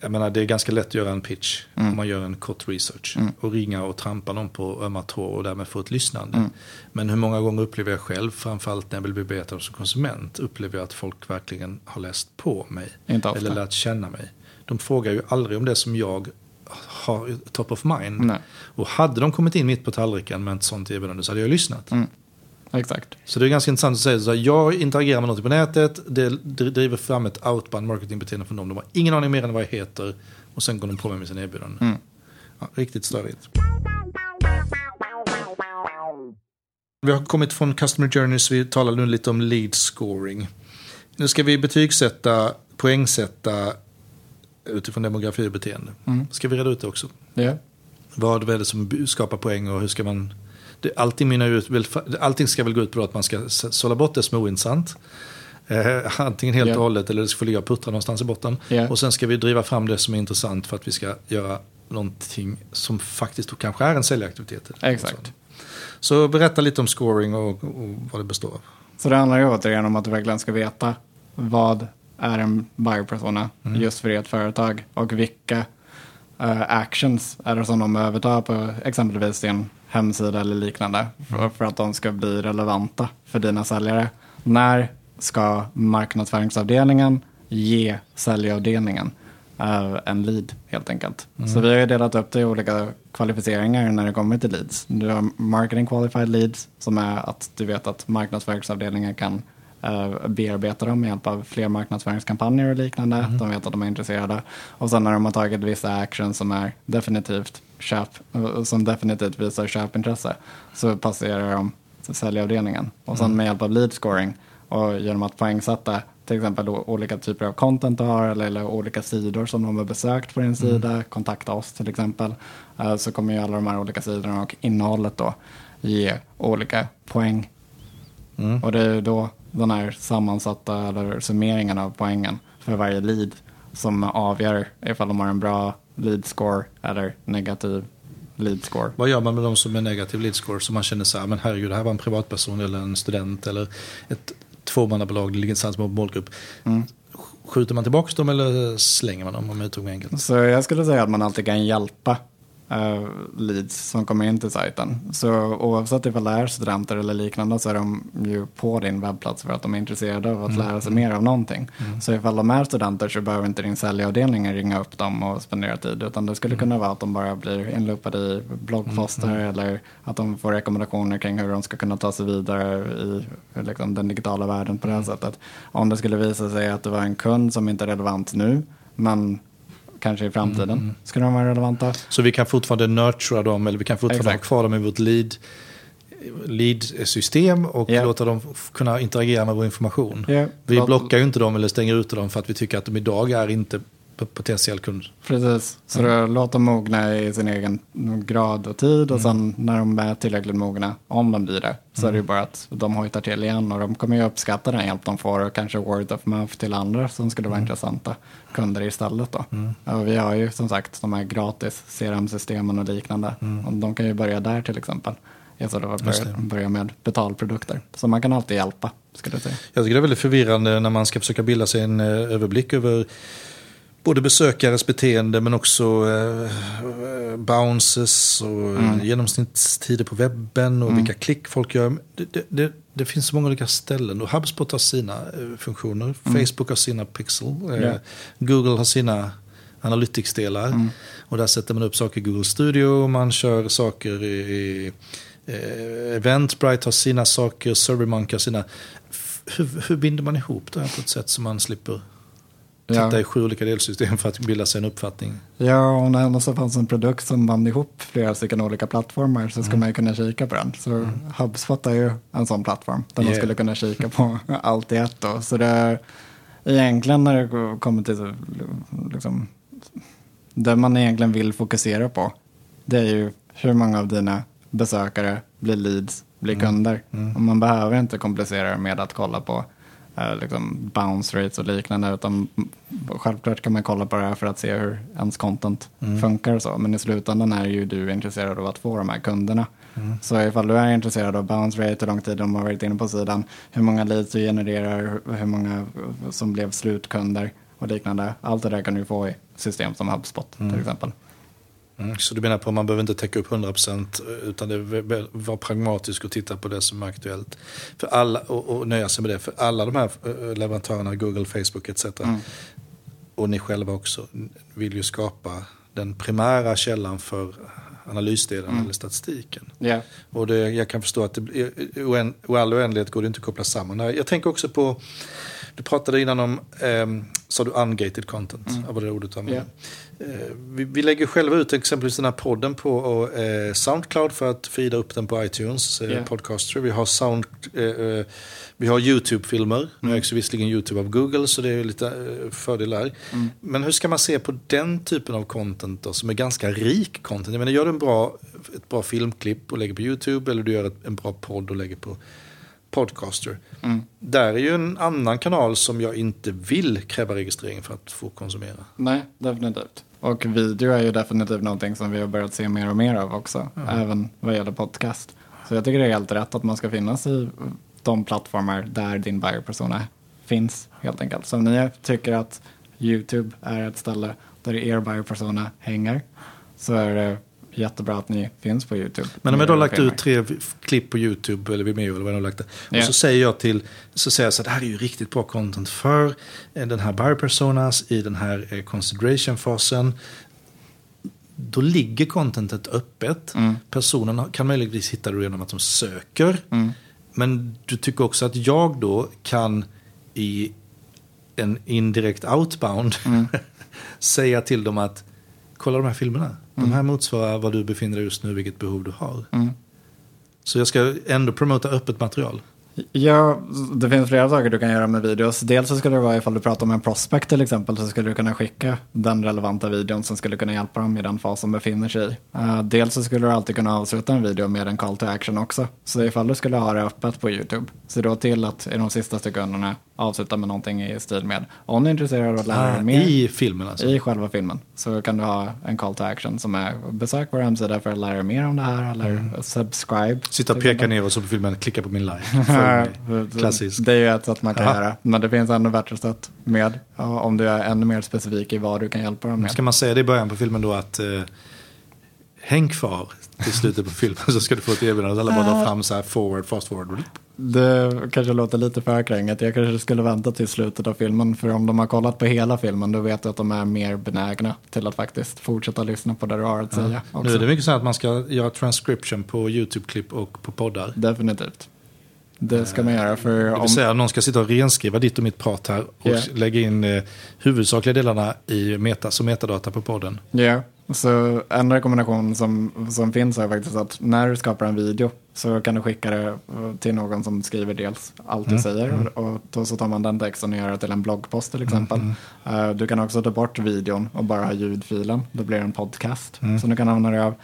Jag menar det är ganska lätt att göra en pitch om man gör en kort research. Och ringa och trampa någon på ömma tår och därmed få ett lyssnande. Men hur många gånger upplever jag själv, framförallt när jag vill bli bearbetad som konsument, upplever jag att folk verkligen har läst på mig. Inte ofta. Eller lärt känna mig. De frågar ju aldrig om det som jag har top of mind. Nej. Och hade de kommit in mitt på tallriken med ett sånt erbjudande så hade jag lyssnat. Exakt. Så det är ganska intressant att säga så här, jag interagerar med något på nätet, det dri- driver fram ett outbound marketingbeteende från dem. De har ingen aning mer än vad jag heter och sen går de på mig med sina erbjudanden. Ja, riktigt störigt. Vi har kommit från Customer Journeys, vi talar nu lite om lead scoring. Nu ska vi betygsätta, poängsätta utifrån demografi och beteende. Mm. Ska vi reda ut det också? Ja. Vad är det som skapar poäng och hur ska man... Det, allting, ut, väl- allting ska väl gå ut på att man ska sålla bort det som är ointressant. Eh, antingen helt Ja. och hållet eller det ska få ligga och puttra någonstans i botten. Ja. Och sen ska vi driva fram det som är intressant för att vi ska göra någonting som faktiskt då kanske är en säljaktivitet. Exakt. Så berätta lite om scoring och, och vad det består av. Så det handlar ju återigen om att du verkligen ska veta vad är en buyer persona just för ert företag och vilka eh, actions är det som de övertar på exempelvis din hemsida eller liknande för, för att de ska bli relevanta för dina säljare. När ska marknadsföringsavdelningen ge säljavdelningen eh, en lead helt enkelt. Så vi har ju delat upp det i olika kvalificeringar när det kommer till leads. Du har marketing qualified leads som är att du vet att marknadsföringsavdelningen kan eh, bearbeta dem med hjälp av fler marknadsföringskampanjer och liknande. De vet att de är intresserade. Och sen när de har tagit vissa actions som är definitivt köp, eh, som definitivt visar köpintresse så passerar de säljavdelningen. Och sen med hjälp av lead scoring och genom att poängsätta till exempel olika typer av content du har eller, eller olika sidor som de har besökt på din sida, kontakta oss till exempel, eh, så kommer ju alla de här olika sidorna och innehållet då ge olika poäng. Och det är ju då den här sammansatta eller summeringen av poängen för varje lead som avgör ifall de har en bra lead score eller negativ lead score. Vad gör man med de som är negativ lead score som man känner så här, men herregud, det här var en privatperson eller en student eller ett tvåmannabolag, det ligger någonstans med målgrupp. Skjuter man tillbaka dem eller slänger man dem om jag uttrycker mig enkelt? Så jag skulle säga att man alltid kan hjälpa eh, leads som kommer in till sajten. Så oavsett ifall det är studenter eller liknande så är de ju på din webbplats för att de är intresserade av att lära sig mer av någonting. Så ifall de är studenter så behöver inte din säljavdelning ringa upp dem och spendera tid utan det skulle kunna vara att de bara blir inloopade i bloggposter eller att de får rekommendationer kring hur de ska kunna ta sig vidare i liksom, den digitala världen på det här sättet. Om det skulle visa sig att det var en kund som inte är relevant nu men kanske i framtiden skulle de vara relevanta. Så vi kan fortfarande nurtura dem eller vi kan fortfarande Exakt. ha kvar dem i vårt lead lead-system och Ja. låta dem kunna interagera med vår information. Ja. Vi blockar ju inte dem eller stänger ute dem för att vi tycker att de idag är inte potentiell kund. Precis, så då, låt dem mogna i sin egen grad och tid och sen när de är tillräckligt mogna, om de blir det, så är det ju bara att de hojtar till igen och de kommer ju uppskatta den hjälp de får och kanske word of mouth till andra som skulle vara intressanta kunder istället då. Och vi har ju som sagt de här gratis CRM-systemen och liknande och de kan ju börja där till exempel. Istället för att börja, börja med betalprodukter. Så man kan alltid hjälpa, skulle jag säga. Jag tycker det är väldigt förvirrande när man ska försöka bilda sig en eh, överblick över både besökares beteende men också eh, bounces och Mm. eh, genomsnittstider på webben och vilka klick folk gör. Det, det, det, finns så många olika ställen och HubSpot har sina eh, funktioner, Facebook har sina pixel, eh, Mm. Ja. Google har sina analytics-delar Mm. och där sätter man upp saker i Google Studio man kör saker i, eh, Eventbrite har sina saker, SurveyMonkey har sina. Hur, hur binder man ihop det här på ett sätt som man slipper titta Ja. i sju olika delsystem för att bilda sig en uppfattning? Ja, om det ändå så fanns en produkt som band ihop flera stycken olika plattformar så ska man ju kunna kika på den. Så HubSpot är ju en sån plattform där man Yeah. skulle kunna kika på allt i ett. Då. Så det är egentligen när det kommer till liksom, det man egentligen vill fokusera på det är ju hur många av dina besökare blir leads, blir kunder. Och man behöver inte komplicera det med att kolla på liksom bounce rates och liknande. Utan självklart kan man kolla på det här för att se hur ens content funkar och så. Men i slutändan är ju du intresserad av att få de här kunderna. Så ifall du är intresserad av bounce rate, hur lång tid de har varit inne på sidan, hur många leads du genererar, hur- många som blev slutkunder och liknande. Allt det där kan du få i system som HubSpot till exempel. Mm, så du menar på att man behöver inte täcka upp 100% utan det vara pragmatisk och titta på det som är aktuellt. För alla, och, och nöja sig med det. För alla de här eh, leverantörerna, Google, Facebook etc. Och ni själva också vill ju skapa den primära källan för analysdelen eller statistiken. Ja. Och det, jag kan förstå att det, i i all oändlighet går det inte att koppla samman. Jag tänker också på, Du pratade innan om, eh, sa du ungated content, mm. var det ordet. Yeah. Eh, vi, vi, lägger själva ut exempelvis den här podden på eh, Soundcloud för att fida upp den på iTunes, eh, yeah. Podcaster. Vi har, sound, eh, eh, vi har YouTube-filmer. Mm. Nu ägs visserligen YouTube av Google så det är lite eh, fördelar. Mm. Men hur ska man se på den typen av content då, som är ganska rik content? Jag menar, gör du en bra, ett bra filmklipp och lägger på YouTube eller du gör ett, en bra podd och lägger på Podcaster. Mm. Där är ju en annan kanal som jag inte vill kräva registrering för att få konsumera. Nej, definitivt. Och video är ju definitivt någonting som vi har börjat se mer och mer av också. Mm. Även vad gäller podcast. Så jag tycker det är helt rätt att man ska finnas i de plattformar där din buyer persona finns helt enkelt. Så om ni tycker att YouTube är ett ställe där er buyer persona hänger så är det jättebra att ni finns på YouTube. Men om jag då har lagt ut tre klipp på YouTube eller Vimeo eller vad jag har lagt det. Och yeah. så säger jag till, så säger jag så att det här är ju riktigt bra content för eh, den här buyer personas i den här eh, consideration-fasen. Då ligger contentet öppet. Mm. Personen kan möjligtvis hitta det genom att de söker. Mm. Men du tycker också att jag då kan i en indirekt outbound mm. säga till dem att kolla de här filmerna. De här motsvarar vad du befinner dig just nu, vilket behov du har. Mm. Så jag ska ändå promota öppet material. Ja, det finns flera saker du kan göra med videos. Dels så skulle det vara ifall du pratar om en prospect till exempel så skulle du kunna skicka den relevanta videon som skulle kunna hjälpa dem i den fas de befinner sig i. Uh, dels så skulle du alltid kunna avsluta en video med en call to action också. Så ifall du skulle ha det öppet på YouTube, se då till att i de sista sekunderna avsluta med någonting i stil med om du är intresserad av att lära dig ah, mer. I filmen alltså? I själva filmen. Så kan du ha en call to action som är besök vår hemsida för att lära dig mer om det här eller mm. subscribe. Sitta och peka ner och så på filmen, klicka på min like. Klassiskt. Det är ju ett sätt man kan Aha. göra. Men det finns ännu bättre sätt med om du är ännu mer specifik i vad du kan hjälpa dem med. Ska man säga det i början på filmen då att eh, häng kvar till slutet på filmen så ska du få ett erbjudande. Alla bara drar fram så här forward, fast forward. Det kanske låter lite för kränget. Jag kanske skulle vänta till slutet av filmen. För om de har kollat på hela filmen då vet du att de är mer benägna till att faktiskt fortsätta lyssna på det du har att säga. Ja. Nu är det mycket så att man ska göra transcription på YouTube-klipp och på poddar. Definitivt. Det ska man göra för... Det vill säga någon ska sitta och renskriva ditt och mitt prat här och yeah. lägga in eh, huvudsakliga delarna i meta, som metadata på podden. Ja, yeah. Så en rekommendation som, som finns är faktiskt att när du skapar en video så kan du skicka det till någon som skriver dels allt du mm. säger mm. och då så tar man den texten och gör det till en bloggpost till exempel. Mm. Uh, du kan också ta bort videon och bara ha ljudfilen, då blir det en podcast mm. som du kan använda dig av.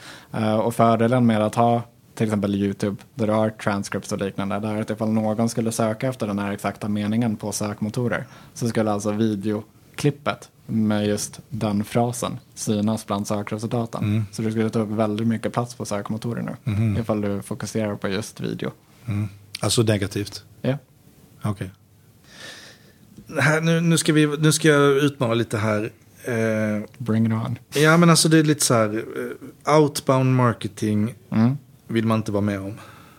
Uh, och fördelen med att ha till exempel YouTube, där du har transcripts och liknande, där att ifall någon skulle söka efter den här exakta meningen på sökmotorer så skulle alltså videoklippet med just den frasen synas bland sökresultaten. Mm. Så du skulle ta upp väldigt mycket plats på sökmotorer nu, mm. ifall du fokuserar på just video. Mm. Alltså negativt? Ja. Okej. Okay. Nu, nu, ska nu ska jag utmana lite här. Eh, Bring it on. Ja, men alltså det är lite så här, uh, outbound marketing. Mm vill man inte vara med om.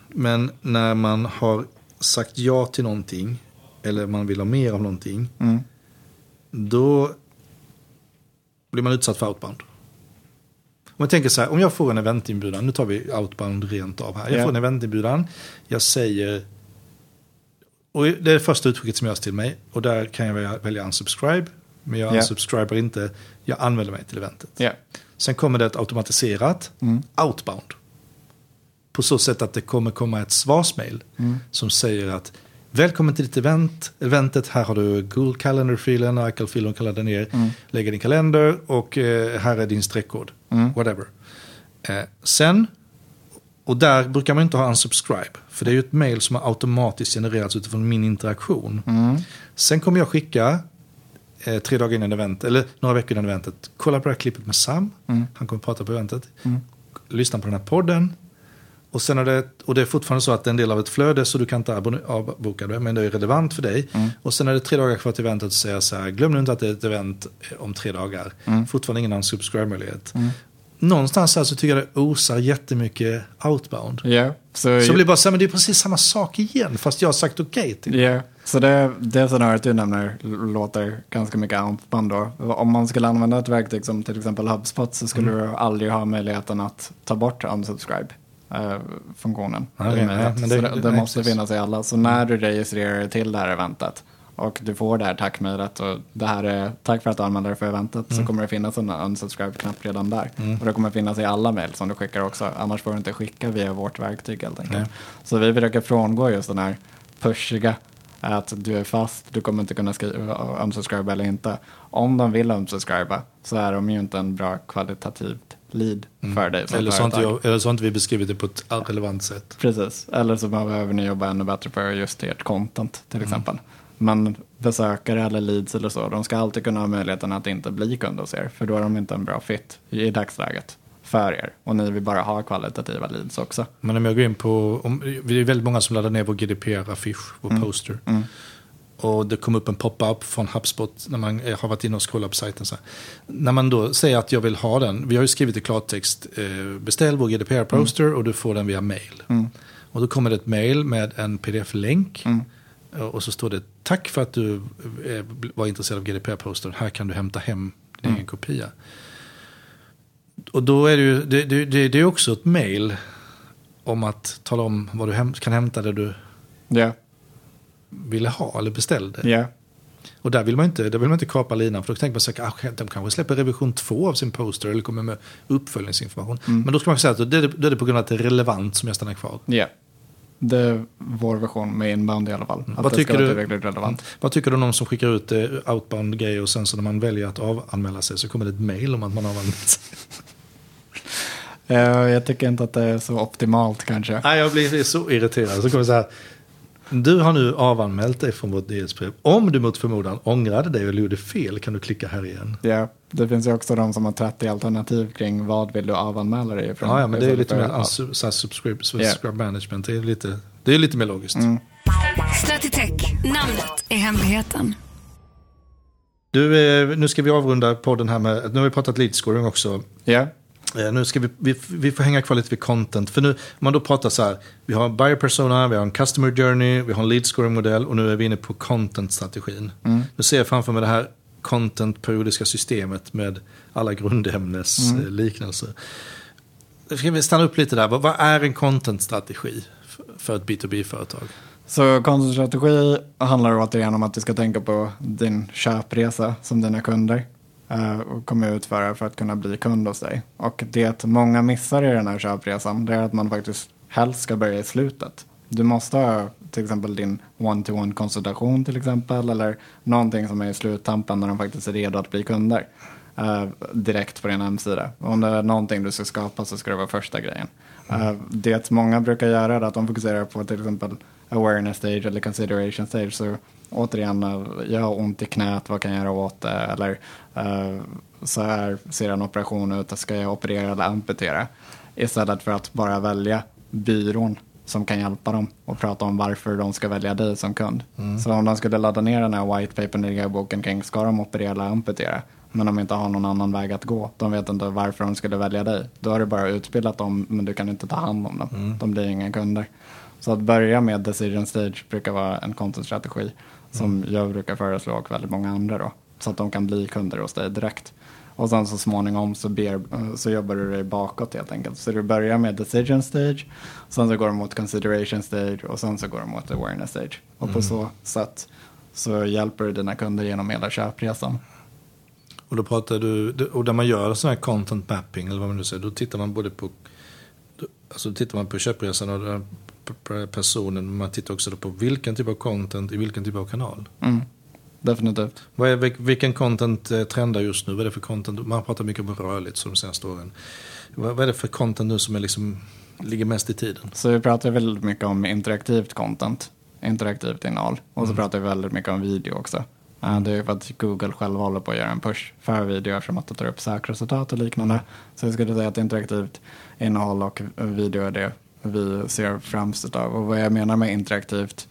Men när man har sagt ja till någonting eller man vill ha mer av någonting. Mm. Då blir man utsatt för outbound. Om jag tänker så här, om jag får en eventinbjudan, nu tar vi outbound rent av här. Jag yeah. får en eventinbjudan, jag säger, och det är det första uttrycket som görs till mig. Och där kan jag välja unsubscribe, men jag yeah. unsubscriber inte, jag anmäler mig till eventet. Yeah. Sen kommer det ett automatiserat mm. outbound. På så sätt att det kommer komma ett svarsmail mm. som säger att Välkommen till ditt event. Eventet, här har du Google Calendar-filen, iCal-filen kan ladda ner. Mm. Lägga din kalender och eh, här är din streckkod. Mm. Whatever. Eh, sen, och där brukar man inte ha unsubscribe. För det är ju ett mail som har automatiskt genererats utifrån min interaktion. Mm. Sen kommer jag skicka eh, tre dagar innan eventet, eller några veckor innan eventet. Kolla på det här klippet med Sam. Mm. Han kommer prata på eventet. Mm. Lyssna på den här podden. Och, sen är det, och det är fortfarande så att det är en del av ett flöde så du kan inte avboka det, men det är relevant för dig. Mm. Och sen är det tre dagar kvar till eventet och säger så här, glöm nu inte att det är ett event om tre dagar. Mm. Fortfarande ingen unsubscribe-möjlighet. Mm. Någonstans här så tycker jag det osar jättemycket outbound. Yeah, så så blir bara så här, men det är precis samma sak igen, fast jag har sagt okej okay till yeah. Så det, det scenariot du nämner låter ganska mycket outbound då. Om man skulle använda ett verktyg som till exempel HubSpot så skulle mm. du aldrig ha möjligheten att ta bort unsubscribe eh, funktionen. Okay, ja, men det, det, det måste finnas i alla. Så när du registrerar dig till det här eventet och du får det här tackmejlet och det här är tack för att du anmälde dig för eventet så kommer det finnas en unsubscribe-knapp redan där. Och det kommer finnas i alla mejl som du skickar också, annars får du inte skicka via vårt verktyg helt enkelt. Nej. Så vi försöker frångå just den här pushiga att du är fast, du kommer inte kunna skriva unsubscribe eller inte. Om de vill unsubscriba så är de ju inte en bra kvalitativt lead för dig som Eller så, inte jag, eller så har inte vi beskrivit det på ett relevant sätt. Precis, eller så behöver ni jobba ännu bättre för just ert content till exempel. Men besökare eller leads eller så, de ska alltid kunna ha möjligheten att inte bli kund hos er, för då är de inte en bra fit i dagsläget för er. Och ni vill bara ha kvalitativa leads också. Men om jag går in på, om, det är väldigt många som laddar ner vår GDPR-affisch, vår poster. Och det kom upp en pop-up från HubSpot när man eh, har varit inne och scrollat på sajten. Så här. När man då säger att jag vill ha den, vi har ju skrivit i klartext, eh, beställ vår GDPR-poster och du får den via mail. Och då kommer det ett mail med en pdf-länk. Och så står det tack för att du eh, var intresserad av GDPR-postern, här kan du hämta hem din egen kopia. Och då är det ju, det, det, det, det är också ett mail om att tala om vad du häm, kan hämta det du Ja, ville ha eller beställde. ja, Och där vill man inte, där vill man inte kapa linan för då tänker man sig att ah, de kanske släpper revision 2 av sin poster eller kommer med uppföljningsinformation. Men då ska man säga att då är, det, är det på grund av att det är relevant som jag stannar kvar. ja. Det är vår version med inbound i alla fall. Mm. Vad det tycker du- relevant. Vad tycker du om någon som skickar ut eh, outbound grejer och sen så när man väljer att avanmäla sig så kommer det ett mail om att man har avanmält sig? Eh, jag tycker inte att det är så optimalt kanske. Nej, jag blir så irriterad. Så kommer det så här. Du har nu avanmält dig från vårt nyhetsbrev. Om du mot förmodan ångrade dig eller gjorde fel kan du klicka här igen. Ja, det finns ju också de som har 30 alternativ kring vad vill du avanmäla dig ifrån. Ja, ja men det är lite för mer här subscribe, subscribe management. Det är lite, det är lite mer logiskt. Stratitech, namnet är hemligheten. Du, eh, nu ska vi avrunda podden här med, nu har vi pratat lead scoring också. Ja, Eh, Nu ska vi, vi, vi får hänga kvar lite vid content. För nu, om man då pratar så här, vi har buyer persona, vi har en customer journey, vi har en lead scoring modell och nu är vi inne på content-strategin. Nu ser jag framför mig det här content-periodiska systemet med alla grundämnes eh, liknelser. Ska vi stanna upp lite där, vad, vad är en content-strategi för- för ett B2B-företag? så konststrategi handlar återigen om att du ska tänka på din köpresa som dina kunder eh, Eh, och kommer utföra för att kunna bli kund hos dig. Och det många missar i den här köpresan det är att man faktiskt helst ska börja i slutet. Du måste ha till exempel din one-to-one konsultation till exempel eller någonting som är i sluttampen när de faktiskt är redo att bli kunder. eh, direkt på din hemsida. Om det är någonting du ska skapa så ska det vara första grejen. Eh, det många brukar göra är att de fokuserar på till exempel awareness stage eller consideration stage. Så återigen, eh, jag har ont i knät, vad kan jag göra åt det? Eller eh, så här ser en operation ut, ska jag operera eller amputera? Istället för att bara välja byrån som kan hjälpa dem och prata om varför de ska välja dig som kund. Så om de skulle ladda ner den här white papern i boken kring ska de operera eller amputera men de inte har någon annan väg att gå. De vet inte varför de skulle välja dig. Då har du bara utbildat dem men du kan inte ta hand om dem. De blir inga kunder. Så att börja med decision stage brukar vara en content-strategi som jag brukar föreslå och väldigt många andra då. Så att de kan bli kunder hos dig direkt. Och sen så småningom så, ber, så jobbar du dig bakåt helt enkelt. Så du börjar med decision stage, sen så går du mot consideration stage och sen så går du mot awareness stage. Och på så sätt så hjälper du dina kunder genom hela köpresan. Och då pratar du, och där man gör sån här content mapping, eller vad man nu säger, då tittar man både på, alltså tittar man på köpresan och personen, men man tittar också på vilken typ av content i vilken typ av kanal. Mm. Definitivt. Vad är, vil- vilken content eh, trendar just nu? Vad är det för content? Man pratar mycket om rörligt så de senaste åren. Vad, är det för content nu som är liksom, ligger mest i tiden? Så vi pratar väldigt mycket om interaktivt content, interaktivt innehåll. Och så pratar vi väldigt mycket om video också. Eh, Det är för att Google själv håller på att göra en push för video eftersom att det tar upp sökresultat och liknande. Så jag skulle säga att interaktivt innehåll och video är det vi ser främst av. Och vad jag menar med interaktivt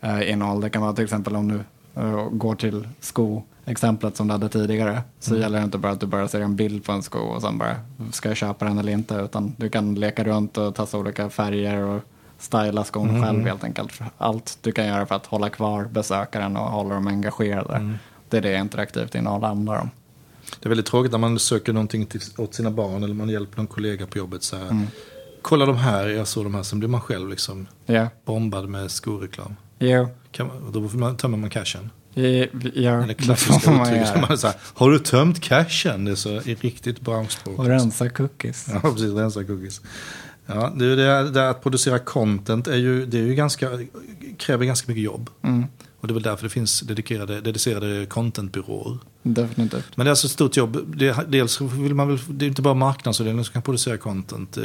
eh, innehåll, det kan vara till exempel om du eh, går till sko-exemplet som du hade tidigare. Så gäller det inte bara att du bara ser en bild på en sko och sen bara, ska jag köpa den eller inte? Utan du kan leka runt och testa olika färger och styla skon själv helt enkelt. Allt du kan göra för att hålla kvar besökaren och hålla dem engagerade. Det är det interaktivt innehåll handlar om. Det är väldigt tråkigt när man söker någonting till, åt sina barn eller man hjälper någon kollega på jobbet. Så här, Kolla de här, jag såg de här, sen blir man själv liksom Ja, bombad med skoreklam. Man, då man, tömmer man cashen. I- ja, Eller det klassiska får man uttryck. göra. Man är så här, Har du tömt cashen? Det är så i riktigt branschspråk. Och rensa cookies. Ja, precis. Rensa cookies. Ja, det, är det, det att producera content är ju, det är ju ganska, kräver ganska mycket jobb. Mm, Och det är väl därför det finns dedikerade, dedicerade contentbyråer. definitivt. Men det är alltså ett stort jobb. Det, dels vill man väl, det är inte bara marknadsavdelningen som kan producera content. eh,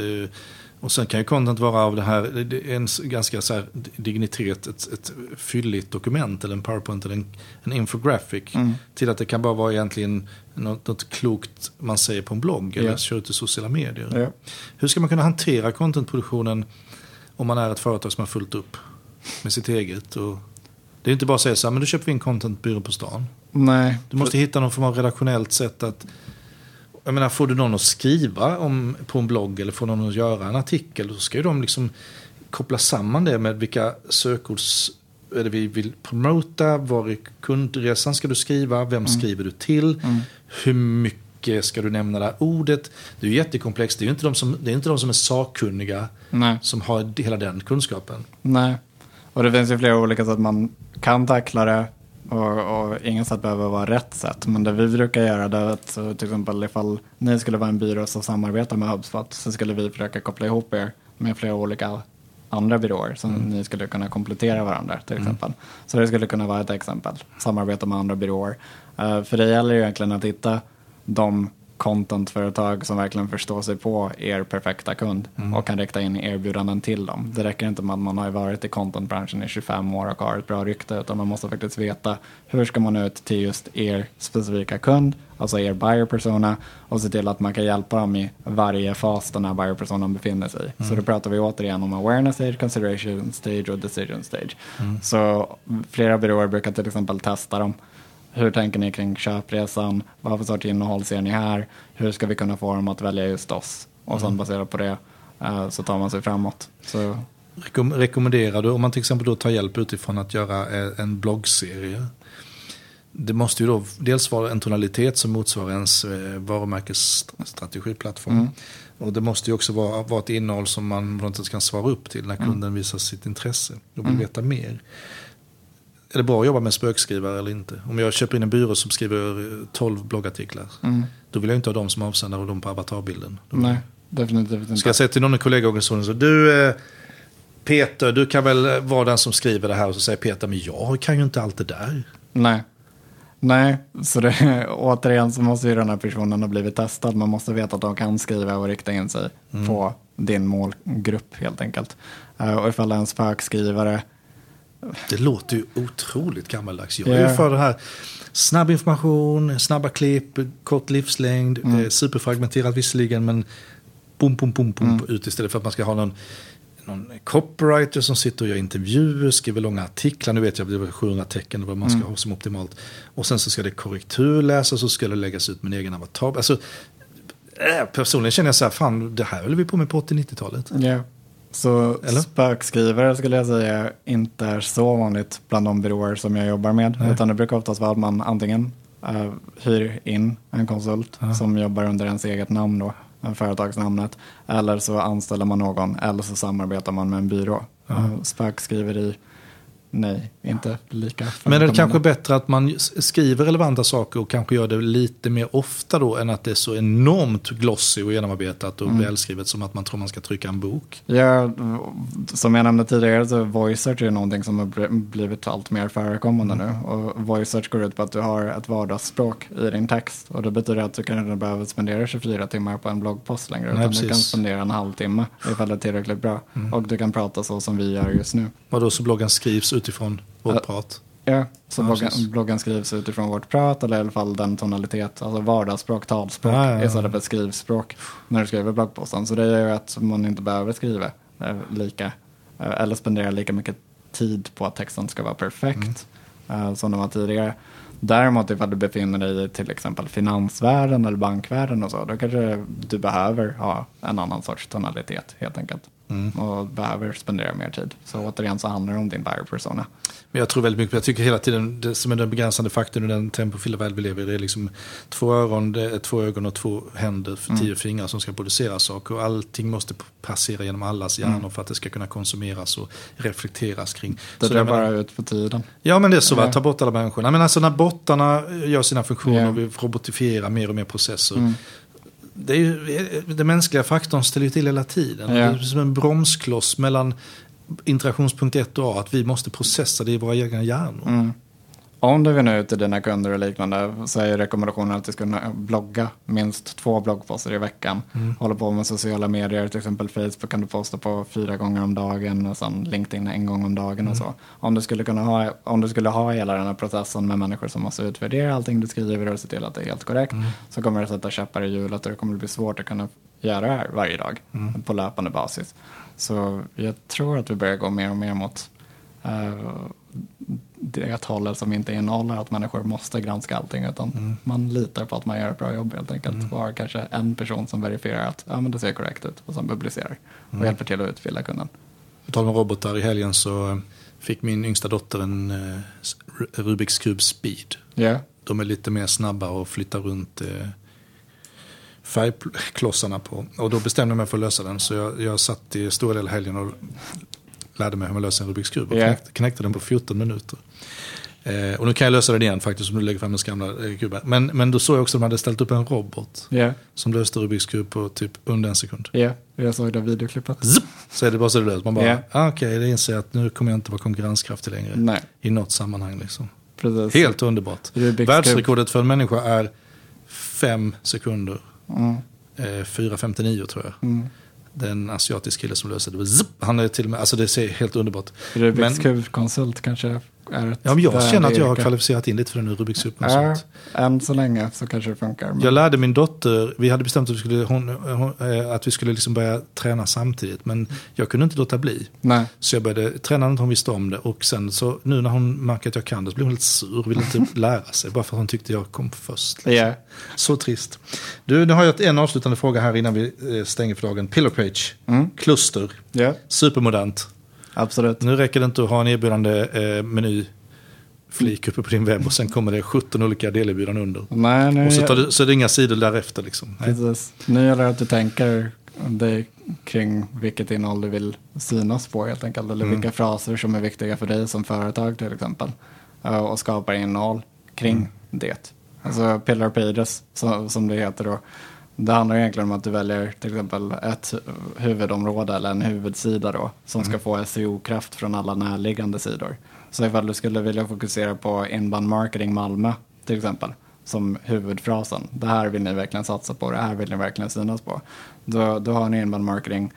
Och sen kan ju content vara av det här, en ganska så här dignitet, ett, ett fylligt dokument eller en powerpoint eller en, en infographic. Mm. Till att det kan bara vara egentligen något, något klokt man säger på en blogg eller Ja. kör ut i sociala medier. Ja. Hur ska man kunna hantera contentproduktionen om man är ett företag som har fullt upp med sitt eget? Och det är inte bara att säga så här, men då köper vi en contentbyrå på stan. Nej, Du måste hitta någon form av redaktionellt sätt att... Jag menar, får du någon att skriva om, på en blogg eller får någon att göra en artikel, då ska ju de liksom koppla samman det med vilka sökords är det vi vill promota, var i kundresan ska du skriva, vem skriver du till, hur mycket ska du nämna det här ordet. Det är ju jättekomplext, det är ju inte de som, det är inte de som är sakkunniga nej. som har hela den kunskapen. Nej, och det finns ju flera olika sätt man kan tackla det och, och inget sätt behöver vara rätt sätt. Men det vi brukar göra det är att så till exempel ifall ni skulle vara en byrå som samarbetar med HubSpot så skulle vi försöka koppla ihop er med flera olika andra byråer som ni skulle kunna komplettera varandra till exempel. Så det skulle kunna vara ett exempel, samarbeta med andra byråer. Eh, för det gäller ju egentligen att hitta de contentföretag som verkligen förstår sig på er perfekta kund och kan rikta in erbjudanden till dem. Det räcker inte med att man har varit i contentbranschen i 25 år och har ett bra rykte utan man måste faktiskt veta hur ska man ut till just er specifika kund, alltså er buyer persona och se till att man kan hjälpa dem i varje fas den här buyer personan befinner sig i. Så då pratar vi återigen om awareness stage, consideration stage och decision stage. Så flera byråer brukar till exempel testa dem. Hur tänker ni kring köpresan? Vad för sorts innehåll ser ni här? Hur ska vi kunna få dem att välja just oss? Och sen baserat på det eh, så tar man sig framåt. Så, Rekom rekommenderar du, om man till exempel då tar hjälp utifrån att göra eh, en bloggserie. Det måste ju då dels vara en tonalitet som motsvarar ens eh, varumärkesstrategiplattform. Mm. Och det måste ju också vara, vara ett innehåll som man på något sätt kan svara upp till när kunden visar sitt intresse och vill veta mer. Är det bra att jobba med spökskrivare eller inte? Om jag köper in en byrå som skriver eh, 12 bloggartiklar, då vill jag inte ha dem som avsändare och dem på avatarbilden. Nej, definitivt inte. Ska jag säga till någon i kollegaorganisationen så du eh, Peter, du kan väl eh, vara den som skriver det här och så säger Peter, men jag kan ju inte allt det där. Nej. Nej, så det, återigen så måste ju den här personen ha blivit testad. Man måste veta att de kan skriva och rikta in sig på din målgrupp helt enkelt. Eh, och ifall det är en spökskrivare, Det låter ju otroligt gammaldags. Jag är Ja. ju för det här snabb information, snabba klipp, kort livslängd, eh, superfragmenterat visserligen, men bom, bom, bom, bom, ut istället för att man ska ha någon någon copywriter som sitter och gör intervjuer, skriver långa artiklar. Nu vet jag att det var 700 tecken och vad man ska ha som optimalt. Och sen så ska det korrekturläsas och så ska det läggas ut med en egen avatar. Alltså, äh, personligen känner jag så här, fan det här höll vi på med på 80-90-talet. Ja. Så Eller? spökskrivare skulle jag säga inte är så vanligt bland de byråer som jag jobbar med. Utan det brukar oftast vara att man antingen eh, hyr in en konsult som jobbar under ens eget namn då, eh, företagsnamnet. Eller så anställer man någon eller så samarbetar man med en byrå. Uh, spökskriveri, nej, inte lika. Men är det kanske bättre att man skriver relevanta saker och kanske gör det lite mer ofta då än att det är så enormt glossy och genomarbetat och välskrivet som att man tror man ska trycka en bok. Ja, som jag nämnde tidigare så voice search är någonting som har bl- blivit allt mer förekommande nu. Och voice search går ut på att du har ett vardagsspråk i din text. Och det betyder att du kanske inte behöver spendera 24 timmar på en bloggpost längre. Nej, utan du precis. kan spendera en halvtimme ifall det är tillräckligt bra. Och du kan prata så som vi gör just nu. Och då så bloggen skrivs utifrån vårt Ja. prat. Ja, så Ja, bloggen, bloggen skrivs utifrån vårt prat eller i alla fall den tonalitet, alltså vardagsspråk, talspråk Ja, ja, ja. istället för skrivspråk när du skriver bloggposten. Så det gör ju att man inte behöver skriva eh, lika eh, eller spendera lika mycket tid på att texten ska vara perfekt Mm. eh, som den var tidigare. Däremot ifall du befinner dig i till exempel finansvärlden eller bankvärlden och så, då kanske du behöver ha en annan sorts tonalitet helt enkelt. Och behöver spendera mer tid. Så återigen så handlar det om din buyer persona. Men jag tror väldigt mycket på, jag tycker hela tiden, det som är den begränsande faktorn i den tempofyllda värld vi lever i, det är liksom två öron, det är två ögon och två händer, för tio fingrar som ska producera saker. Och allting måste passera genom allas hjärnor för att det ska kunna konsumeras och reflekteras kring. Det Så drar menar- bara ut på tiden. Ja men det är så, va? Ta bort alla människorna. Men alltså när bottarna gör sina funktioner Ja. och vi robotifierar mer och mer processer. Det är ju, den mänskliga faktorn ställer ju till hela tiden. Ja. Det är som en bromskloss mellan interaktionspunkt 1 och A. Att vi måste processa det i våra egna hjärnor. Mm. Om du vill nå ut till dina kunder och liknande så är rekommendationen att du ska blogga minst två bloggposter i veckan. Hålla på med sociala medier, till exempel Facebook kan du posta på fyra gånger om dagen och sen LinkedIn en gång om dagen och så. Om du skulle kunna ha, om du skulle ha hela den här processen med människor som måste utvärdera allting du skriver och se till att det är helt korrekt så kommer det sätta käppar i hjulet och det kommer bli svårt att kunna göra det här varje dag på löpande basis. Så jag tror att vi börjar gå mer och mer mot eh, det som inte innehåller att människor måste granska allting utan man litar på att man gör ett bra jobb helt enkelt och har kanske en person som verifierar att ja, men det ser korrekt ut och som publicerar och hjälper till att utbilda kunden. På tal om robotar, i helgen så fick min yngsta dotter en eh, Rubiks kub Speed. Ja, De är lite mer snabba och flyttar runt eh, färgklossarna på. Och då bestämde jag mig för att lösa den. Så jag, jag satt i stora delar helgen och lärde mig hur man löser en Rubiks kub. Och Ja. knäckte, knäckte den på 14 minuter. Eh, och nu kan jag lösa den igen faktiskt om du lägger fram den gamla eh, kuben. Men, men då såg jag också att de hade ställt upp en robot. ja, Som löste Rubiks kub på typ under en sekund. ja. Jag såg det videoklippet. Zup! Så är det bara så det löser. Man bara, Ja. ah, okej, det inser att nu kommer jag inte vara konkurrenskraftig längre. Nej, I något sammanhang liksom. precis. Helt underbart. Rubiks Världsrekordet för en människa är fem sekunder. Mm, Eh, 4.59 tror jag. mm. Den asiatisk kille som löser det. Zup! Han är till och med, alltså det ser helt underbart. Rubiks kubkonsult kanske är ett Ja, men jag känner att jag har kvalificerat in lite för den Rubiks Ja, kub-konsult. än så länge så kanske det funkar. Men... Jag lärde min dotter, vi hade bestämt att vi skulle, hon, hon, eh, att vi skulle liksom börja träna samtidigt. Men jag kunde inte låta bli. Nej, Så jag började träna när hon visste om det. Och sen så nu när hon märker att jag kan det så blir hon lite sur och vill inte lära sig. Bara för att hon tyckte jag kom först. liksom. ja. Så trist. Du, nu har jag en avslutande fråga här innan vi eh, stänger för dagen. Pillar page, Mm. kluster, ja, supermodernt. Absolut. Nu räcker det inte att ha en erbjudande eh, meny flik uppe på din webb och sen kommer det 17 olika delerbjudanden under. Nej, nu Och så, tar du, så är det inga sidor därefter liksom. Precis. Nu gäller det att du tänker dig kring vilket innehåll du vill synas på helt enkelt. Eller Mm. vilka fraser som är viktiga för dig som företag till exempel. Eh, Och skapar innehåll kring Mm. det. Alltså pillar pages som, som det heter då. Det handlar egentligen om att du väljer till exempel ett huvudområde eller en huvudsida då. Som Mm. ska få SEO-kraft från alla närliggande sidor. Så ifall du skulle vilja fokusera på inbound marketing Malmö till exempel som huvudfrasen. Det här vill ni verkligen satsa på, det här vill ni verkligen synas på. Då, då har ni inbound marketing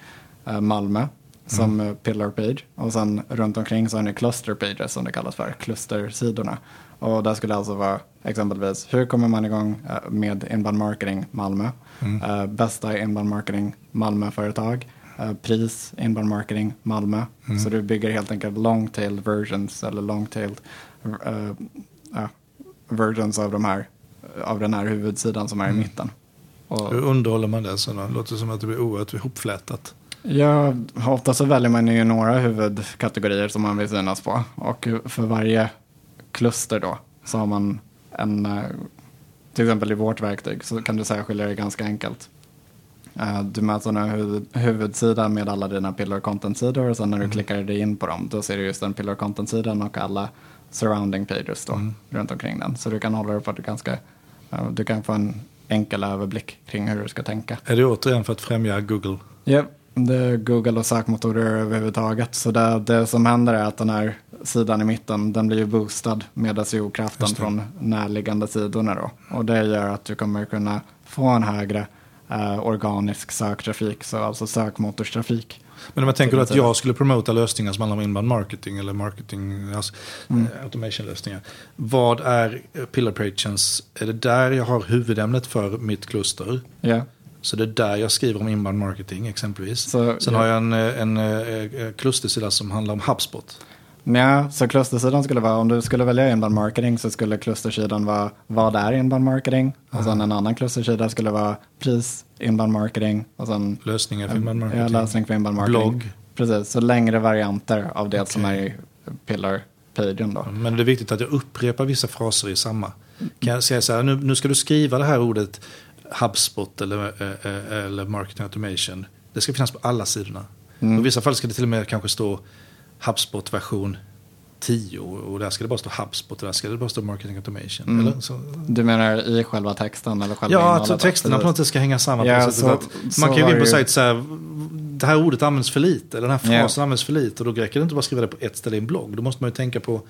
eh, Malmö som eh, pillar page och sen runt omkring så har ni cluster pages som det kallas för, klustersidorna. Och där skulle alltså vara exempelvis hur kommer man igång eh, med inbound marketing Malmö, eh, bästa inbound marketing Malmö-företag, eh, pris inbound marketing Malmö. Så du bygger helt enkelt long tail versions eller long tail eh, ja, versions av, de här, av den här huvudsidan som är i mitten. Och, Hur underhåller man det? Så det låter som att det blir oerhört ihopflätat. ja, ofta så väljer man ju några huvudkategorier som man vill synas på. Och för varje kluster då så har man en, till exempel i vårt verktyg så kan du särskilja det ganska enkelt. Eh, Du möter en huvud, huvudsida med alla dina pillar content-sidor och sen när du klickar dig in på dem då ser du just den pillar content-sidan och alla surrounding pages då runt omkring den. Så du kan hålla det på ett ganska, eh, du kan få en enkel överblick kring hur du ska tänka. Är det återigen för att främja Google? Ja, det är Google och sökmotorer överhuvudtaget. Så det, det som händer är att den här sidan i mitten, den blir ju boostad med SEO-kraften från närliggande sidorna då. Och det gör att du kommer kunna få en högre eh, organisk söktrafik, så alltså sökmotorstrafik. Men om jag tänker att jag skulle promota lösningar som handlar om inbound marketing eller marketing, alltså, Mm. eh, automation-lösningar. Vad är eh, pillar pages? Är det där jag har huvudämnet för mitt kluster? Ja, Så det är där jag skriver om inbound marketing exempelvis. Så, Sen ja. har jag en, eh, en, eh, klustersida som handlar om HubSpot. Ja, så klustersidan skulle vara, om du skulle välja inbound marketing så skulle klustersidan vara vad är inbound marketing? Och sen en annan klustersida skulle vara pris, inbound marketing och sen Lösningar för inbound marketing. Ja, lösning för inbound marketing. Blogg. Precis, så längre varianter av det som är i pillar-pagen då. Men det är viktigt att jag upprepar vissa fraser i samma. Kan jag säga så här, nu, nu ska du skriva det här ordet HubSpot eller, eh, eh, eller marketing automation. Det ska finnas på alla sidorna. Och I vissa fall ska det till och med kanske stå HubSpot version 10 och där ska det bara stå HubSpot och där ska det bara stå marketing automation. Mm. Eller? Så, Du menar i själva texten eller själva ja, att texterna på något sätt ska hänga samman. Ja, på så- så man kan ju gå in på sajt så här, det här ordet används för lite, eller den här frasen används för lite. Och då räcker det inte bara att skriva det på ett ställe i en blogg. Då måste man ju tänka på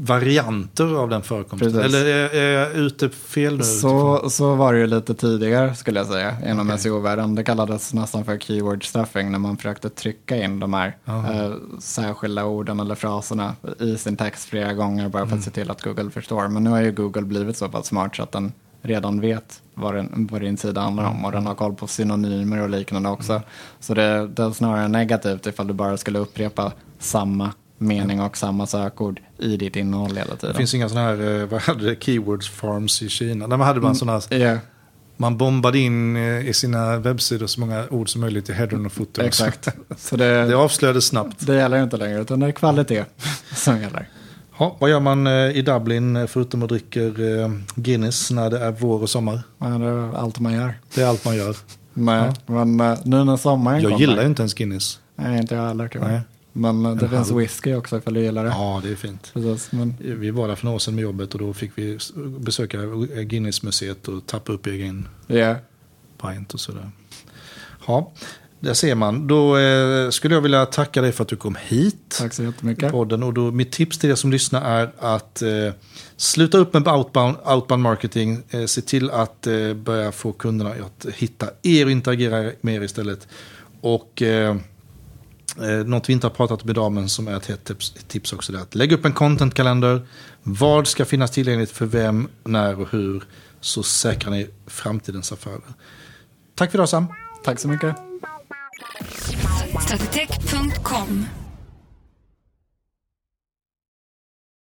varianter av den förekomsten. Precis. Eller är, är jag ute fel nu? Så, så var det ju lite tidigare skulle jag säga inom Okej. SEO-världen. Det kallades nästan för keyword stuffing när man försökte trycka in de här eh, särskilda orden eller fraserna i sin text flera gånger bara för Mm. att se till att Google förstår. Men nu har ju Google blivit så pass smart så att den redan vet vad, den, vad din sida handlar om och den har koll på synonymer och liknande också. Mm. Så det, det är snarare negativt ifall du bara skulle upprepa samma mening och samma sökord i ditt innehåll hela tiden. Det finns inga sådana här, eh, vad hade det, keywords farms i Kina. Där man hade Mm. man sådana här, Ja, man bombade in eh, i sina webbsidor så många ord som möjligt i headern och foton. exakt. Så det, Det avslöjades snabbt. Det gäller inte längre, utan det är kvalitet som gäller. Ja, vad gör man eh, i Dublin förutom att dricka Guinness när det är vår och sommar? Men det är allt man gör. Det är allt man gör. Men, men eh, nu när sommaren Jag kommer. gillar inte ens Guinness. Nej, inte jag heller tyvärr. Men eh, det En finns halv. whisky också ifall du gillar det. Ja, det är fint. Precis, men, Vi var där för några år sedan med jobbet och då fick vi besöka Guinness-museet och tappa upp egen ja. pint och sådär. Ja, där ser man. Då eh, skulle jag vilja tacka dig för att du kom hit. Tack så jättemycket. podden. Och då, mitt tips till er som lyssnar är att eh, sluta upp med outbound, outbound marketing. Eh, se till att eh, börja få kunderna att hitta er och interagera med er istället. Och eh, något vi inte har pratat om idag men som är ett hett tips, tips också. Är att lägga upp en contentkalender. Vad ska finnas tillgängligt för vem, när och hur. Så säkrar ni framtidens affärer. Tack för idag Sam. Tack så mycket. Stratitech.com